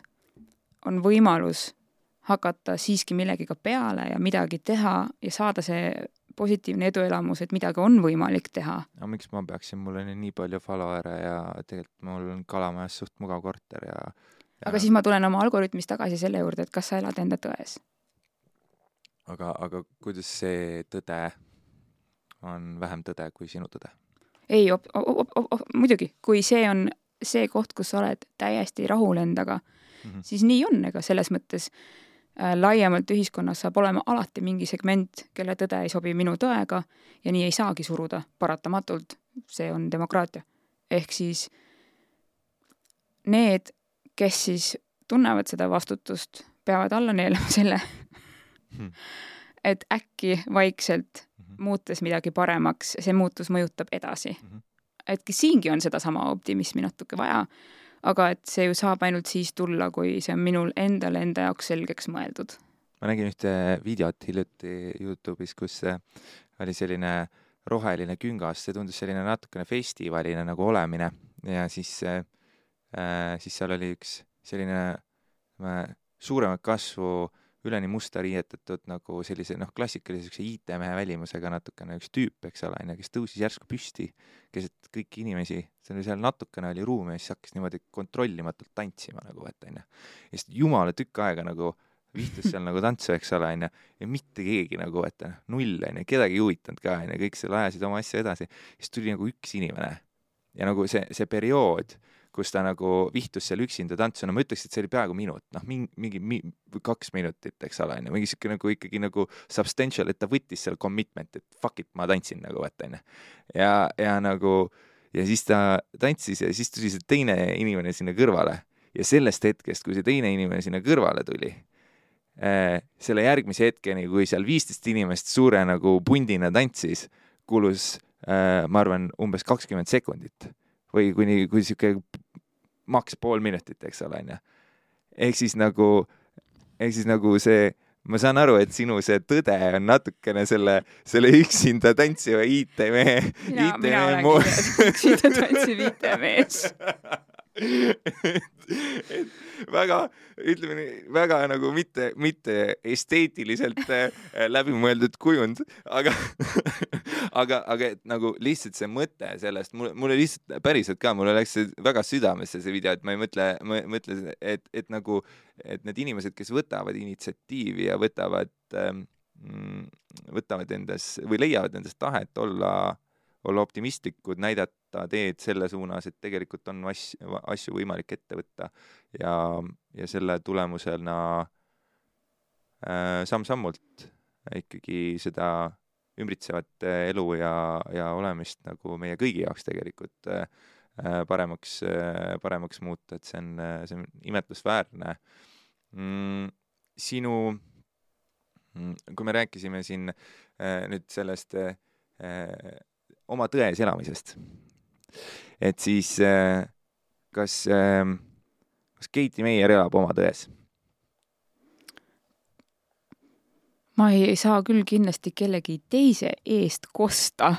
on võimalus hakata siiski millegagi peale ja midagi teha ja saada see positiivne eduelamus, et midagi on võimalik teha. aga miks ma peaksin, mul on ju nii palju follower'e ja tegelikult mul on Kalamajas suht mugav korter ja, ja aga siis ma tulen oma algoritmis tagasi selle juurde, et kas sa elad enda tões. aga, aga kuidas see tõde on vähem tõde kui sinu tõde? ei, muidugi, kui see on see koht, kus sa oled täiesti rahul endaga mm, -hmm. siis nii on, ega selles mõttes äh, laiemalt ühiskonnas saab olema alati mingi segment, kelle tõde ei sobi minu tõega ja nii ei saagi suruda, paratamatult, see on demokraatia. ehk siis need, kes siis tunnevad seda vastutust, peavad alla neelama selle hmm., <laughs> et äkki vaikselt -hmm. muutes midagi paremaks, see muutus mõjutab edasi mm. -hmm. et siingi on sedasama optimismi natuke vaja, aga et see ju saab ainult siis tulla, kui see on minul endal enda jaoks selgeks mõeldud. ma nägin ühte videot hiljuti Youtube'is, kus oli selline roheline küngas, see tundus selline natukene festivaline nagu olemine ja siis äh,, siis seal oli üks selline äh, suuremat kasvu äh, üleni musta riietatud nagu sellise noh, klassikalise siukse IT-mehe välimusega natukene üks tüüp, eks ole, onju, kes tõusis järsku püsti keset kõiki inimesi, see oli seal natukene oli ruumi ja siis hakkas niimoodi kontrollimatult tantsima nagu, et onju. ja siis jumala tükk aega nagu vihtus seal nagu tantsu, eks ole, onju, ja mitte keegi nagu, et null, onju, kedagi ei huvitanud ka, onju, kõik seal ajasid oma asja edasi. siis tuli nagu üks inimene ja nagu see, see periood kus ta nagu vihtus seal üksinda tantsu, no ma ütleks, et see oli peaaegu minut, noh, mingi, mingi mi, kaks minutit, eks ole, onju, mingi siuke nagu ikkagi nagu substantial, et ta võttis seal commitment, et fuck it, ma tantsin nagu, vaata onju. ja, ja nagu ja siis ta tantsis ja siis tuli see teine inimene sinna kõrvale. Ja sellest hetkest, kui see teine inimene sinna kõrvale tuli äh,, selle järgmise hetkeni, kui seal viisteist inimest suure nagu pundina tantsis, kulus äh, ma arvan, umbes kakskümmend sekundit. Või kuni, kui sihuke maks pool minutit, eks ole, onju. ehk siis nagu, ehk siis nagu see, ma saan aru, et sinu see tõde on natukene selle, selle üksinda tantsiva IT-mehe. mina, mina olengi üksinda tantsiv IT-mees <laughs> <laughs> et väga, ütleme nii, väga nagu mitte, mitte esteetiliselt äh, läbimõeldud kujund, aga <laughs> aga, aga et nagu lihtsalt see mõte sellest, mul, mulle lihtsalt päriselt ka, mulle läks see väga südamesse, see video, et ma ei mõtle, ma mõtlen, et, et nagu, et need inimesed, kes võtavad initsiatiivi ja võtavad ähm, võtavad endas või leiavad endas tahet olla olla optimistlikud, näidata teed selle suunas, et tegelikult on asju, asju võimalik ette võtta ja, ja selle tulemusena äh, samm-sammult ikkagi seda ümbritsevat elu ja, ja olemist nagu meie kõigi jaoks tegelikult äh, paremaks äh,, paremaks muuta, et see on, see on imetlusväärne mm,. sinu mm,, kui me rääkisime siin äh, nüüd sellest äh, oma tões elamisest. Et siis äh, kas, ähm, kas Keiti Meier elab oma tões? ma ei saa küll kindlasti kellegi teise eest kosta,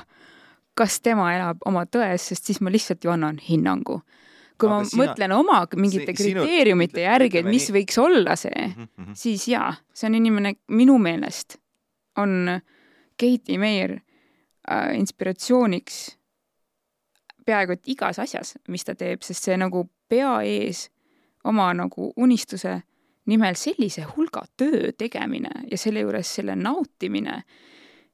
kas tema elab oma tões, sest siis ma lihtsalt ju annan hinnangu. kui Aga ma sina, mõtlen oma mingite si kriteeriumite sinu, järgi, et mis nii. võiks olla see mm, -hmm. siis jaa, see on inimene, minu meelest on Keiti Meier äh, inspiratsiooniks peaaegu et igas asjas, mis ta teeb, sest see nagu pea ees oma nagu unistuse nimel sellise hulga töö tegemine ja selle juures selle nautimine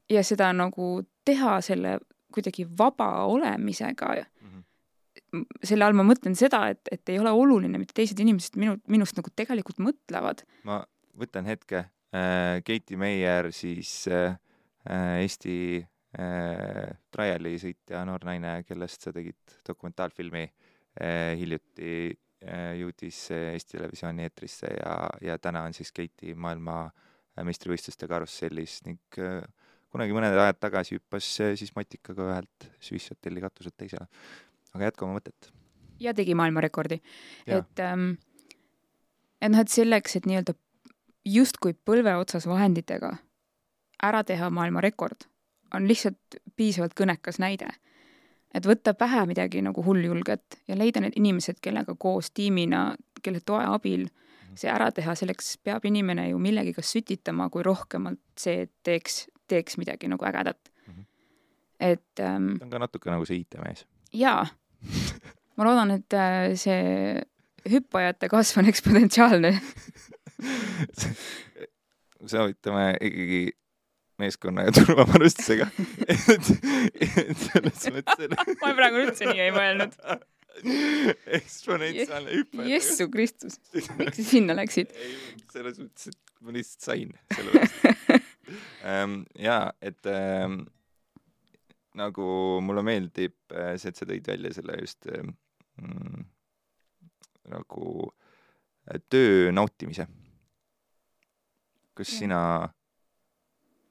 ja seda nagu teha selle kuidagi vaba olemisega mm. -hmm. selle all ma mõtlen seda, et, et ei ole oluline, mida teised inimesed minu, minust nagu tegelikult mõtlevad. ma võtan hetke äh,. Keiti Meier siis äh, äh Eesti äh, Traiali sõitja noor naine, kellest sa tegid dokumentaalfilmi äh, hiljuti äh,, jõudis Eesti Televisiooni eetrisse ja, ja täna on siis Keiti maailma meistrivõistluste karussellis ning äh, kunagi mõned ajad tagasi hüppas äh, siis matikaga ühelt Swiss hotelli katuselt teisele. aga jätka oma mõtet. ja tegi maailmarekordi. et ähm, et noh, et selleks, et nii-öelda justkui põlve otsas vahenditega ära teha maailmarekord on lihtsalt piisavalt kõnekas näide. et võtta pähe midagi nagu hulljulget ja leida need inimesed, kellega koos tiimina, kelle toe abil see ära teha, selleks peab inimene ju millegagi kas sütitama, kui rohkemalt see, teeks, teeks midagi nagu ägedat mm. -hmm. et ähm, ta on ka natuke nagu see IT-mees. jaa. <laughs> ma loodan, et äh, see hüppajate kasv on eksponentsiaalne <laughs> soovitame ikkagi meeskonna ja turvavarustusega et, et selles mõttes <laughs> ma praegu üldse nii ei mõelnud. eksponentsiaalne hüpe. Jessu Kristus, miks sa sinna läksid? <laughs> selles mõttes, et ma lihtsalt sain sellepärast ähm, <laughs> ja et ähm, nagu mulle meeldib äh, see, et sa tõid välja selle just ähm, nagu äh, töö nautimise. kas ja. sina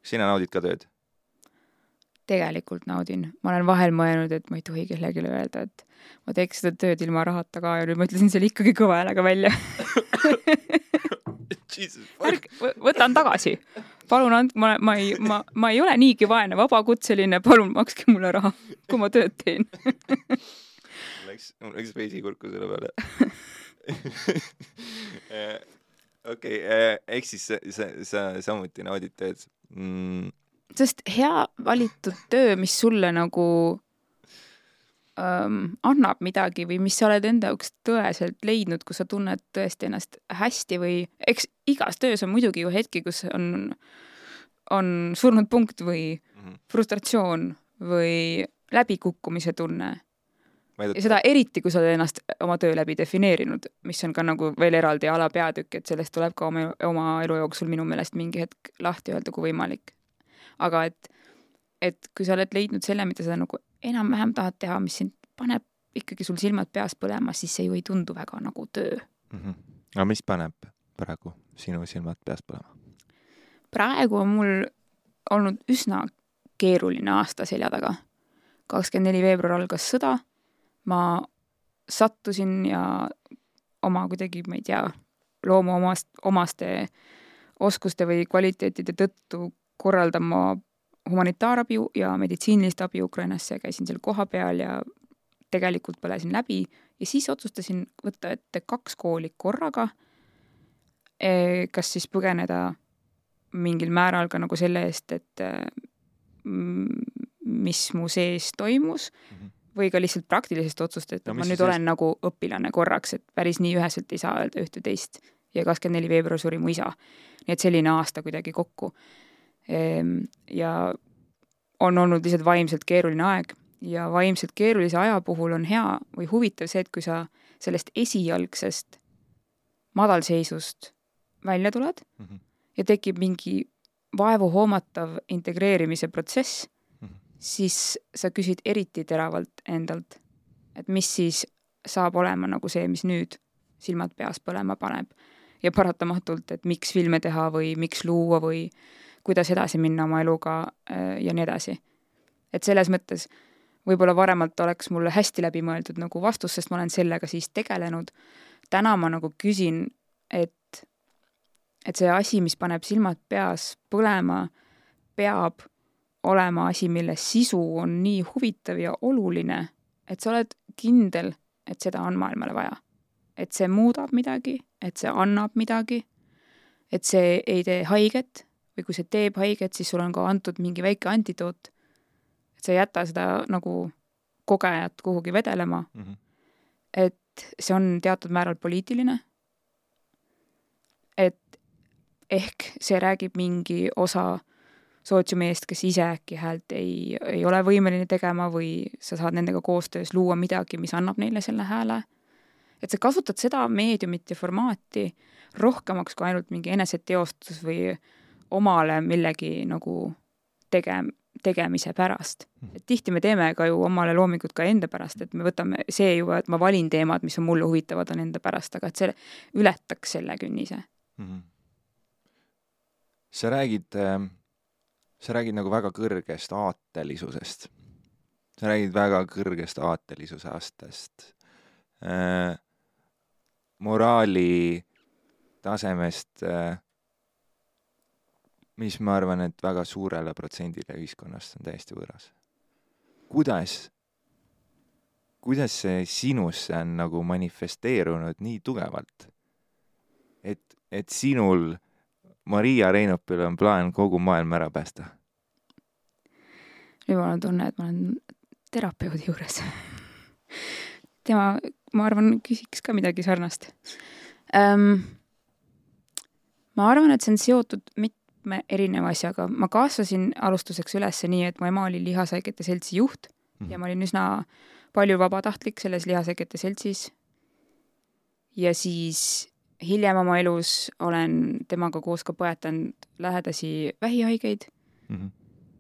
sina naudid ka tööd? tegelikult naudin, ma olen vahel mõelnud, et ma ei tohi kellelegi öelda, et ma teeks seda tööd ilma rahata ka ja nüüd ma ütlesin selle ikkagi kõva häälega välja. <laughs> Ärge, võtan tagasi. palun andke, ma, ma ei, ma, ma ei ole niigi vaene vabakutseline, palun makske mulle raha, kui ma tööd teen. Läks, mul läks veisikurku selle peale. Eh, <laughs> <laughs> okei okay,, eh, ehk siis sa, sa, sa samuti naudid tööd mm.? sest hea valitud töö, mis sulle nagu ähm, annab midagi või mis sa oled enda jaoks tõeselt leidnud, kus sa tunned tõesti ennast hästi või eks igas töös on muidugi ju hetki, kus on, on surnud punkt või -hmm. frustratsioon või läbikukkumise tunne ja seda eriti, kui sa oled ennast oma töö läbi defineerinud, mis on ka nagu veel eraldi alapeatükk, et sellest tuleb ka oma, oma elu jooksul minu meelest mingi hetk lahti öelda, kui võimalik. aga et, et kui sa oled leidnud selle, mida sa nagu enam-vähem tahad teha, mis sind paneb ikkagi sul silmad peas põlema, siis see ju ei tundu väga nagu töö mm. -hmm. aga mis paneb praegu sinu silmad peas põlema? praegu on mul olnud üsna keeruline aasta selja taga. kakskümmend neli veebruar algas sõda ma sattusin ja oma kuidagi, ma ei tea, loomuomast, omaste oskuste või kvaliteetide tõttu korraldama humanitaarabi ja meditsiinilist abi Ukrainasse, käisin seal kohapeal ja tegelikult põlesin läbi ja siis otsustasin võtta ette kaks kooli korraga. E, kas siis põgeneda mingil määral ka nagu selle eest, et mis mu sees toimus mm, või ka lihtsalt praktilisest otsust, et no, ma nüüd siis... olen nagu õpilane korraks, et päris nii üheselt ei saa öelda ühte-teist. ja kakskümmend neli veebruar suri mu isa. nii et selline aasta kuidagi kokku. Ehm, ja on olnud lihtsalt vaimselt keeruline aeg ja vaimselt keerulise aja puhul on hea või huvitav see, et kui sa sellest esialgsest madalseisust välja tuled mm -hmm. ja tekib mingi vaevuhoomatav integreerimise protsess siis sa küsid eriti teravalt endalt, et mis siis saab olema nagu see, mis nüüd silmad peas põlema paneb. ja paratamatult, et miks filme teha või miks luua või kuidas edasi minna oma eluga äh, ja nii edasi. et selles mõttes võib-olla varemalt oleks mulle hästi läbimõeldud nagu vastus, sest ma olen sellega siis tegelenud. täna ma nagu küsin, et, et see asi, mis paneb silmad peas põlema, peab olema asi, mille sisu on nii huvitav ja oluline, et sa oled kindel, et seda on maailmale vaja. et see muudab midagi, et see annab midagi, et see ei tee haiget või kui see teeb haiget, siis sulle on ka antud mingi väike antidoot. et sa ei jäta seda nagu kogejat kuhugi vedelema mm. -hmm. et see on teatud määral poliitiline. et ehk see räägib mingi osa sootsiumi eest, kes ise äkki häält ei, ei ole võimeline tegema või sa saad nendega koostöös luua midagi, mis annab neile selle hääle. et sa kasutad seda meediumit ja formaati rohkemaks kui ainult mingi eneseteostus või omale millegi nagu tege-, tegemise pärast. Hmm. et tihti me teeme ka ju omale loomingut ka enda pärast, et me võtame see juba, et ma valin teemad, mis on mulle huvitavad, on enda pärast, aga et see ületaks selle künnise mm. -hmm. sa räägid äh sa räägid nagu väga kõrgest aatelisusest. sa räägid väga kõrgest aatelisuse astest äh,, moraali tasemest äh,, mis ma arvan, et väga suurele protsendile ühiskonnast on täiesti võõras. kuidas, kuidas see sinusse on nagu manifesteerunud nii tugevalt, et et sinul, Maria Reinopil on plaan kogu maailm ära päästa? nüüd mul on tunne, et ma olen terapeudi juures <laughs> tema, ma arvan, küsiks ka midagi sarnast ähm,. ma arvan, et see on seotud mitme erineva asjaga. ma kasvasin alustuseks üles nii, et mu ema oli Lihasäigete Seltsi juht mm -hmm. ja ma olin üsna palju vabatahtlik selles Lihasäigete Seltsis. ja siis hiljem oma elus olen temaga koos ka põetanud lähedasi vähihaigeid mm. -hmm.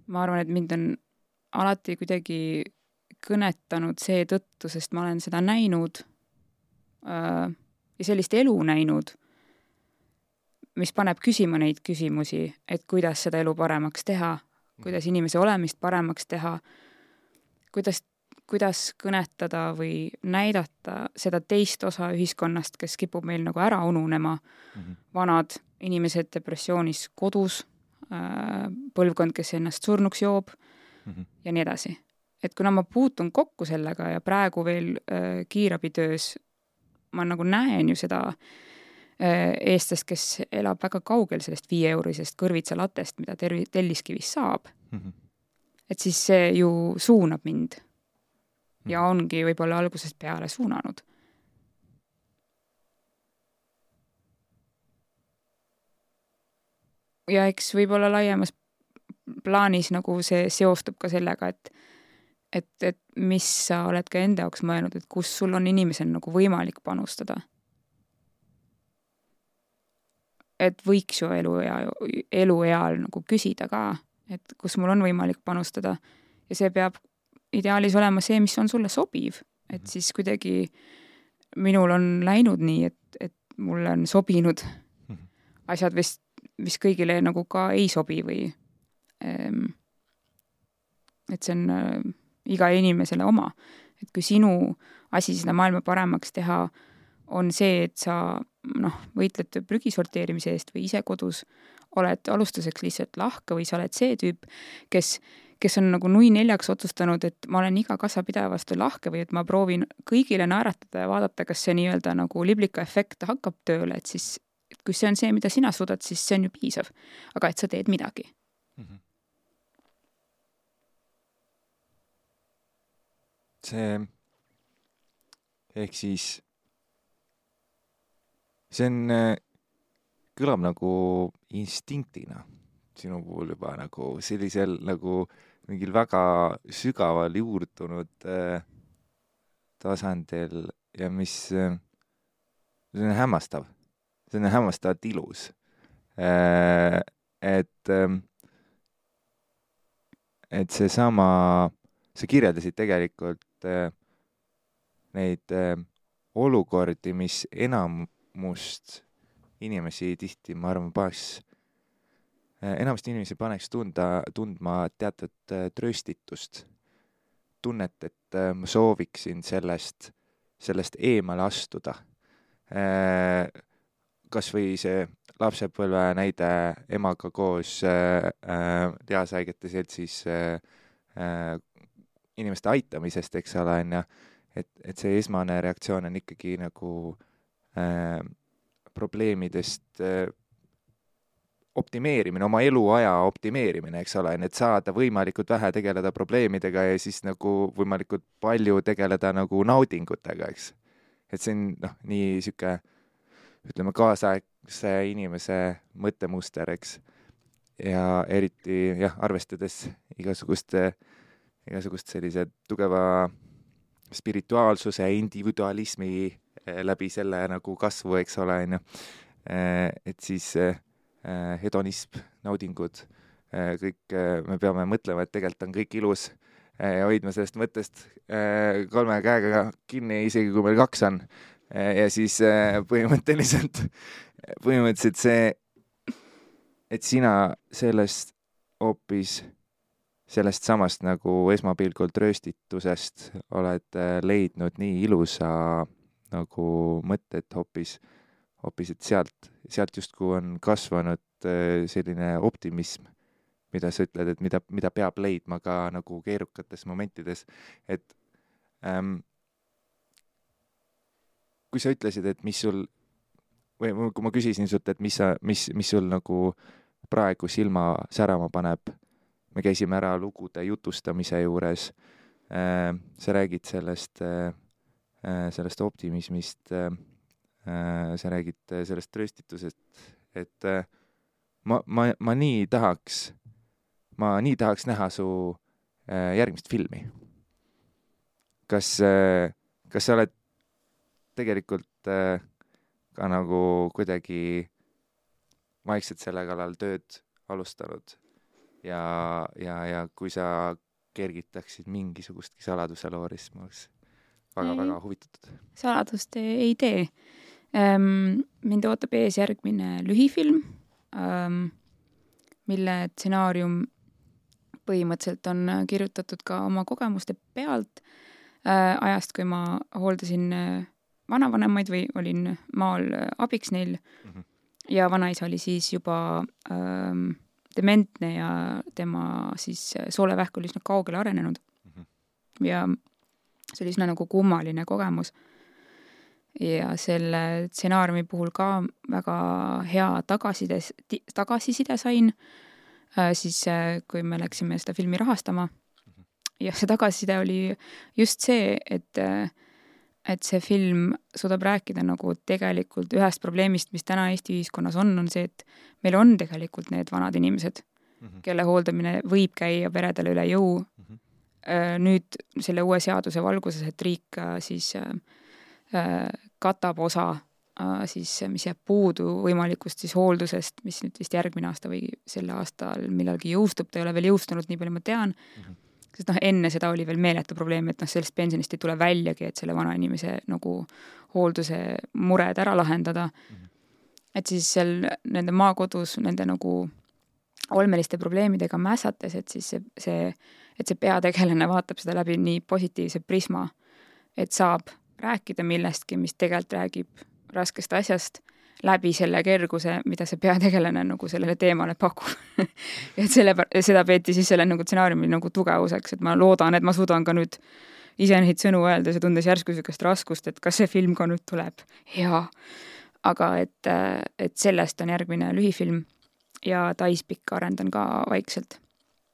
ma arvan, et mind on alati kuidagi kõnetanud seetõttu, sest ma olen seda näinud äh, ja sellist elu näinud, mis paneb küsima neid küsimusi, et kuidas seda elu paremaks teha, kuidas inimese olemist paremaks teha, kuidas, kuidas kõnetada või näidata seda teist osa ühiskonnast, kes kipub meil nagu ära ununema mm, -hmm. vanad inimesed depressioonis kodus, äh, põlvkond, kes ennast surnuks joob mm -hmm. ja nii edasi et kuna ma puutun kokku sellega ja praegu veel äh, kiirabitöös ma nagu näen ju seda äh, eestlast, kes elab väga kaugel sellest viieeurisest kõrvitsa latest, mida tervi-, Telliskivis saab mm. -hmm. et siis see ju suunab mind. Ja mhm. ongi võib-olla algusest peale suunanud. ja eks võib-olla laiemas plaanis nagu see seostub ka sellega, et et, et mis sa oled ka enda jaoks mõelnud, et kus sul on inimesel nagu võimalik panustada. et võiks ju eluea, elueal nagu küsida ka, et kus mul on võimalik panustada ja see peab ideaalis olema see, mis on sulle sobiv, et mhm. siis kuidagi minul on läinud nii, et, et mulle on sobinud mhm. asjad vist, mis kõigile nagu ka ei sobi või ähm, et see on igale inimesele oma. et kui sinu asi seda maailma paremaks teha on see, et sa noh, võitled prügi sorteerimise eest või ise kodus oled alustuseks lihtsalt lahke või sa oled see tüüp, kes, kes on nagu nui neljaks otsustanud, et ma olen iga kassapidaja vastu lahke või et ma proovin kõigile naeratada ja vaadata, kas see nii-öelda nagu liblika efekt hakkab tööle, et siis et kui see on see, mida sina suudad, siis see on ju piisav. aga et sa teed midagi mm. -hmm see ehk siis see on, äh, kõlab nagu instinktina sinu puhul juba nagu sellisel nagu mingil väga sügaval juurdunud äh, tasandil ja mis äh,, see on hämmastav, see on hämmastavalt ilus äh,. et äh,, et seesama, sa kirjeldasid tegelikult äh, neid äh, olukordi, mis enamust inimesi tihti, ma arvan, paneks äh,, enamust inimesi paneks tunda, tundma teatud äh, trööstitust. tunnet, et äh, ma sooviksin sellest, sellest eemale astuda kas või see lapsepõlve näide emaga koos Teadushaigete Seltsis inimeste aitamisest, eks ole, on ju, et, et see esmane reaktsioon on ikkagi nagu äh, probleemidest äh, optimeerimine, oma eluaja optimeerimine, eks ole, et saada võimalikult vähe tegeleda probleemidega ja siis nagu võimalikult palju tegeleda nagu naudingutega, eks. et see on noh, nii niisugune ütleme, kaasaegse inimese mõttemuster, eks. ja eriti jah, arvestades igasuguste äh, igasugust sellise tugeva spirituaalsuse, individualismi eh, läbi selle nagu kasvu, eks ole, on ju. Eh, et siis eh, hedonism, naudingud, kõik, me peame mõtlema, et tegelikult on kõik ilus ja hoidma sellest mõttest kolme käega kinni, isegi kui meil kaks on. ja siis põhimõtteliselt, põhimõtteliselt see, et sina sellest hoopis sellest samast nagu esmapilgul trööstitusest oled äh, leidnud nii ilusa nagu mõtte, et hoopis, hoopis, et sealt, sealt justkui on kasvanud äh, selline optimism, mida sa ütled, et mida, mida peab leidma ka nagu keerukates momentides, et ähm, kui sa ütlesid, et mis sul või kui ma küsisin sult, et mis sa, mis, mis sul nagu praegu silma särama paneb, me käisime ära lugude jutustamise juures äh,, sa räägid sellest äh,, sellest optimismist äh,, sa räägid äh, sellest tröstitusest, et äh, ma, ma, ma nii tahaks, ma nii tahaks näha su äh, järgmist filmi. kas äh,, kas sa oled tegelikult äh, ka nagu kuidagi vaikselt selle kallal tööd alustanud ja, ja, ja kui sa kergitaksid mingisugustki saladuse loori, siis ma oleks väga-väga huvitatud. saladust ei tee. Mind ootab ees järgmine lühifilm ähm,, mille stsenaarium põhimõtteliselt on kirjutatud ka oma kogemuste pealt äh, ajast, kui ma hooldasin äh, vanavanemaid või olin maal äh, abiks neil mm. -hmm. ja vanaisa oli siis juba ähm, dementne ja tema siis äh, soolevähk oli üsna kaugele arenenud mm. -hmm. ja see oli üsna nagu kummaline kogemus. Ja selle stsenaariumi puhul ka väga hea tagasiside, tagasiside sain äh, siis, kui me läksime seda filmi rahastama. Mhm. ja see tagasiside oli just see, et äh, et see film suudab rääkida nagu tegelikult ühest probleemist, mis täna Eesti ühiskonnas on, on see, et meil on tegelikult need vanad inimesed mm, -hmm. kelle hooldamine võib käia peredele üle jõu mm. -hmm. nüüd selle uue seaduse valguses, et riik äh, siis äh, katab osa siis, mis jääb puudu võimalikust siis hooldusest, mis nüüd vist järgmine aasta või sel aastal millalgi jõustub, ta ei ole veel jõustunud, nii palju ma tean mm. -hmm sest noh, enne seda oli veel meeletu probleem, et noh, sellest pensionist ei tule väljagi, et selle vanainimese nagu hoolduse mured ära lahendada mm. -hmm. et siis seal nende maakodus nende nagu olmeliste probleemidega mässates, et siis see, see, et see peategelane vaatab seda läbi nii positiivse prisma, et saab rääkida millestki, mis tegelikult räägib raskest asjast läbi selle kerguse, mida see peategelane nagu sellele teemale pakub <laughs> et selle, seda peeti siis selle nagu stsenaariumi nagu tugevuseks, et ma loodan, et ma suudan ka nüüd ise neid sõnu öeldes ja tundes järsku niisugust raskust, et kas see film ka nüüd tuleb hea. aga et, et sellest on järgmine lühifilm ja Taispikka arendan ka vaikselt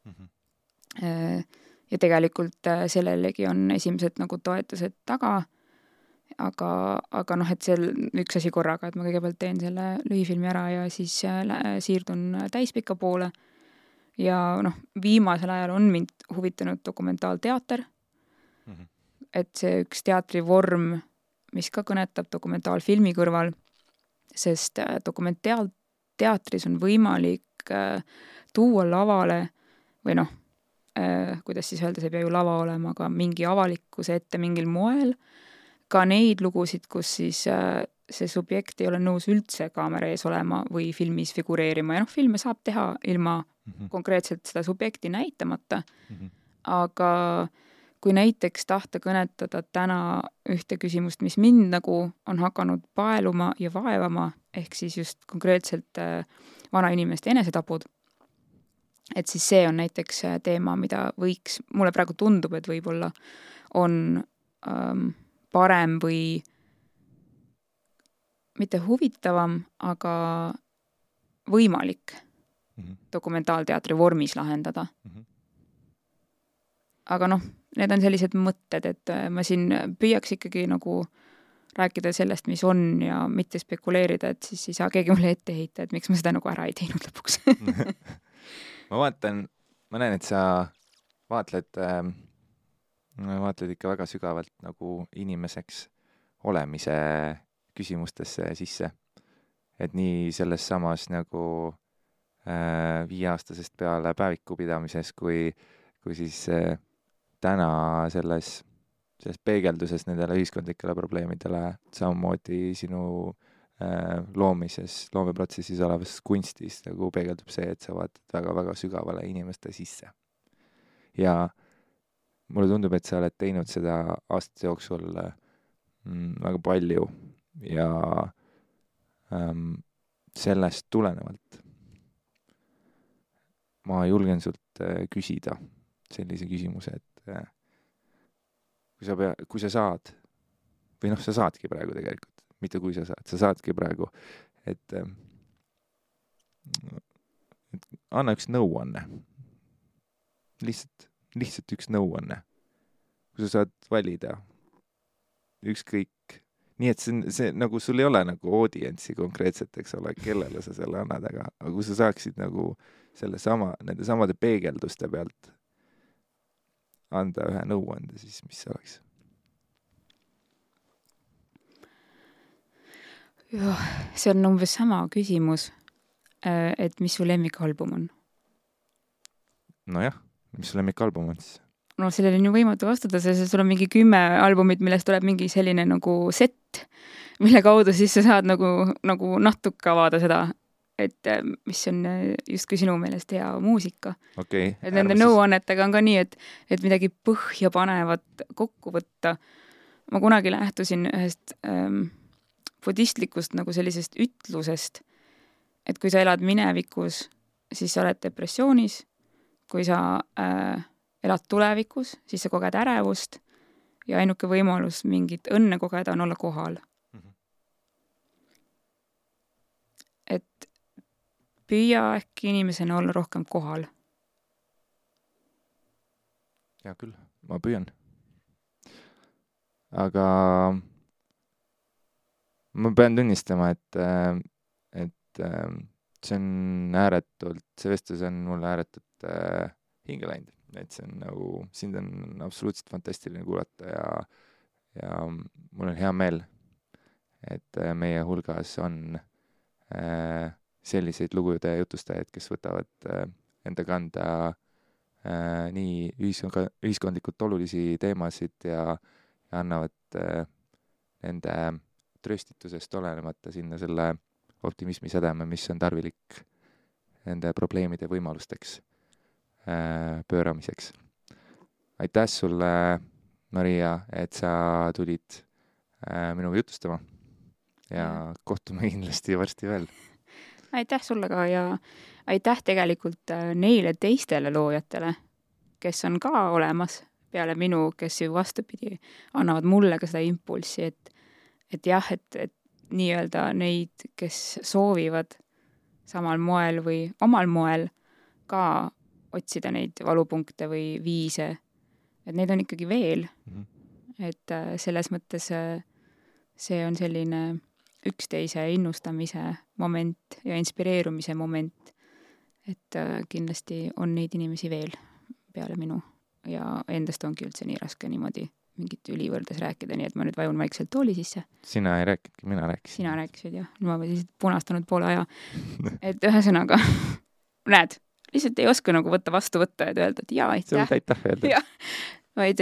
mm. -hmm. ja tegelikult sellelegi on esimesed nagu toetused taga aga, aga noh, et seal üks asi korraga, et ma kõigepealt teen selle lühifilmi ära ja siis äh, siirdun täispika poole. ja noh, viimasel ajal on mind huvitanud dokumentaalteater mm. -hmm. et see üks teatrivorm, mis ka kõnetab dokumentaalfilmi kõrval, sest äh, dokumentaalteatris on võimalik äh, tuua lavale või noh, kuidas siis öelda, see ei pea ju lava olema, aga mingi avalikkuse ette mingil moel ka neid lugusid, kus siis äh, see subjekt ei ole nõus üldse kaamera ees olema või filmis figureerima ja noh, filme saab teha ilma mm -hmm. konkreetselt seda subjekti näitamata mm. -hmm. aga kui näiteks tahta kõnetada täna ühte küsimust, mis mind nagu on hakanud paeluma ja vaevama, ehk siis just konkreetselt äh, vanainimeste enesetapud, et siis see on näiteks äh, teema, mida võiks, mulle praegu tundub, et võib-olla on ähm, parem või mitte huvitavam, aga võimalik mm -hmm. dokumentaalteatri vormis lahendada mm. -hmm. aga noh, need on sellised mõtted, et äh, ma siin püüaks ikkagi nagu rääkida sellest, mis on ja mitte spekuleerida, et siis ei saa keegi mulle ette heita, et miks ma seda nagu ära ei teinud lõpuks <laughs> ma vaatan, ma näen, et sa vaatled äh, vaatled ikka väga sügavalt nagu inimeseks olemise küsimustesse sisse. et nii selles samas nagu äh, viieaastasest peale päeviku pidamises kui, kui siis äh, täna selles, selles peegelduses nendele ühiskondlikele probleemidele, samamoodi sinu äh, loomises, loomeprotsessis olevas kunstis nagu peegeldub see, et sa vaatad väga-väga sügavale inimeste sisse. ja äh, mulle tundub, et sa oled teinud seda aastate jooksul mm, väga palju ja ähm, sellest tulenevalt ma julgen sult äh, küsida sellise küsimuse, et äh, kui sa pea, kui sa saad või noh, sa saadki praegu tegelikult, mitte kui sa saad, sa saadki praegu, et, äh, et anna üks nõuanne. lihtsalt, lihtsalt üks nõuanne. kui sa saad valida ükskõik, nii et see on, see nagu sul ei ole nagu audientsi konkreetselt, eks ole, kellele sa selle annad, aga, aga kui sa saaksid nagu sellesama, nende samade peegelduste pealt anda ühe nõuande, siis mis see oleks? see on umbes sama küsimus, äh, et mis su lemmikalbum on? nojah, mis su lemmikalbum on siis? no sellele on ju võimatu vastata, sest sul on mingi kümme albumit, millest tuleb mingi selline nagu sett, mille kaudu siis sa saad nagu, nagu natuke avada seda, et äh, mis on äh, justkui sinu meelest hea muusika okay,. et nende nõuannetega on ka nii, et, et midagi põhjapanevat kokku võtta. ma kunagi lähtusin ühest ähm, budistlikust nagu sellisest ütlusest, et kui sa elad minevikus, siis sa oled depressioonis, kui sa äh, elad tulevikus, siis sa koged ärevust ja ainuke võimalus mingit õnne kogeda on olla kohal mm. -hmm. et püüa äkki inimesena olla rohkem kohal. hea küll, ma püüan. aga ma pean tunnistama, et, äh, et äh, see on ääretult, see vestlus on mulle ääretult äh, hinge läinud, et see on nagu, sind on absoluutselt fantastiline kuulata ja, ja mul on hea meel, et äh, meie hulgas on äh, selliseid lugude jutustajaid, kes võtavad äh, enda kanda äh, nii ühiskond, ühiskondlikult olulisi teemasid ja, ja annavad äh, nende tröstitusest olenemata sinna selle optimismi sädeme, mis on tarvilik nende probleemide võimalusteks äh, pööramiseks. aitäh sulle, Maria, et sa tulid äh, minuga jutustama ja kohtume kindlasti varsti veel. aitäh sulle ka ja aitäh tegelikult äh, neile teistele loojatele, kes on ka olemas peale minu, kes ju vastupidi, annavad mulle ka seda impulssi, et et jah, et, et nii-öelda neid, kes soovivad samal moel või omal moel ka otsida neid valupunkte või viise, et neid on ikkagi veel mm. -hmm. et äh, selles mõttes äh, see on selline üksteise innustamise moment ja inspireerumise moment. et äh, kindlasti on neid inimesi veel peale minu ja endast ongi üldse nii raske niimoodi mingit ülivõrdes rääkida, nii et ma nüüd vajun vaikselt tooli sisse. sina ei rääkinudki, mina rääkisin. sina rääkisid jah, ma olen lihtsalt punastanud poole aja. <laughs> et ühesõnaga näed, lihtsalt ei oska nagu võtta vastu võtta ja öelda, et jaa, aitäh. aitäh öelda. <laughs> vaid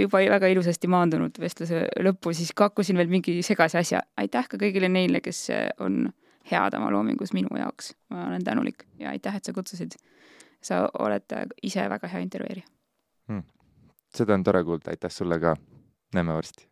juba väga ilusasti maandunud vestluse lõppu, siis kakkusin veel mingi segase asja. aitäh ka kõigile neile, kes on head oma loomingus minu jaoks, ma olen tänulik ja aitäh, et sa kutsusid. sa oled ise väga hea intervjueerija hmm seda on tore kuulda, aitäh sulle ka. näeme varsti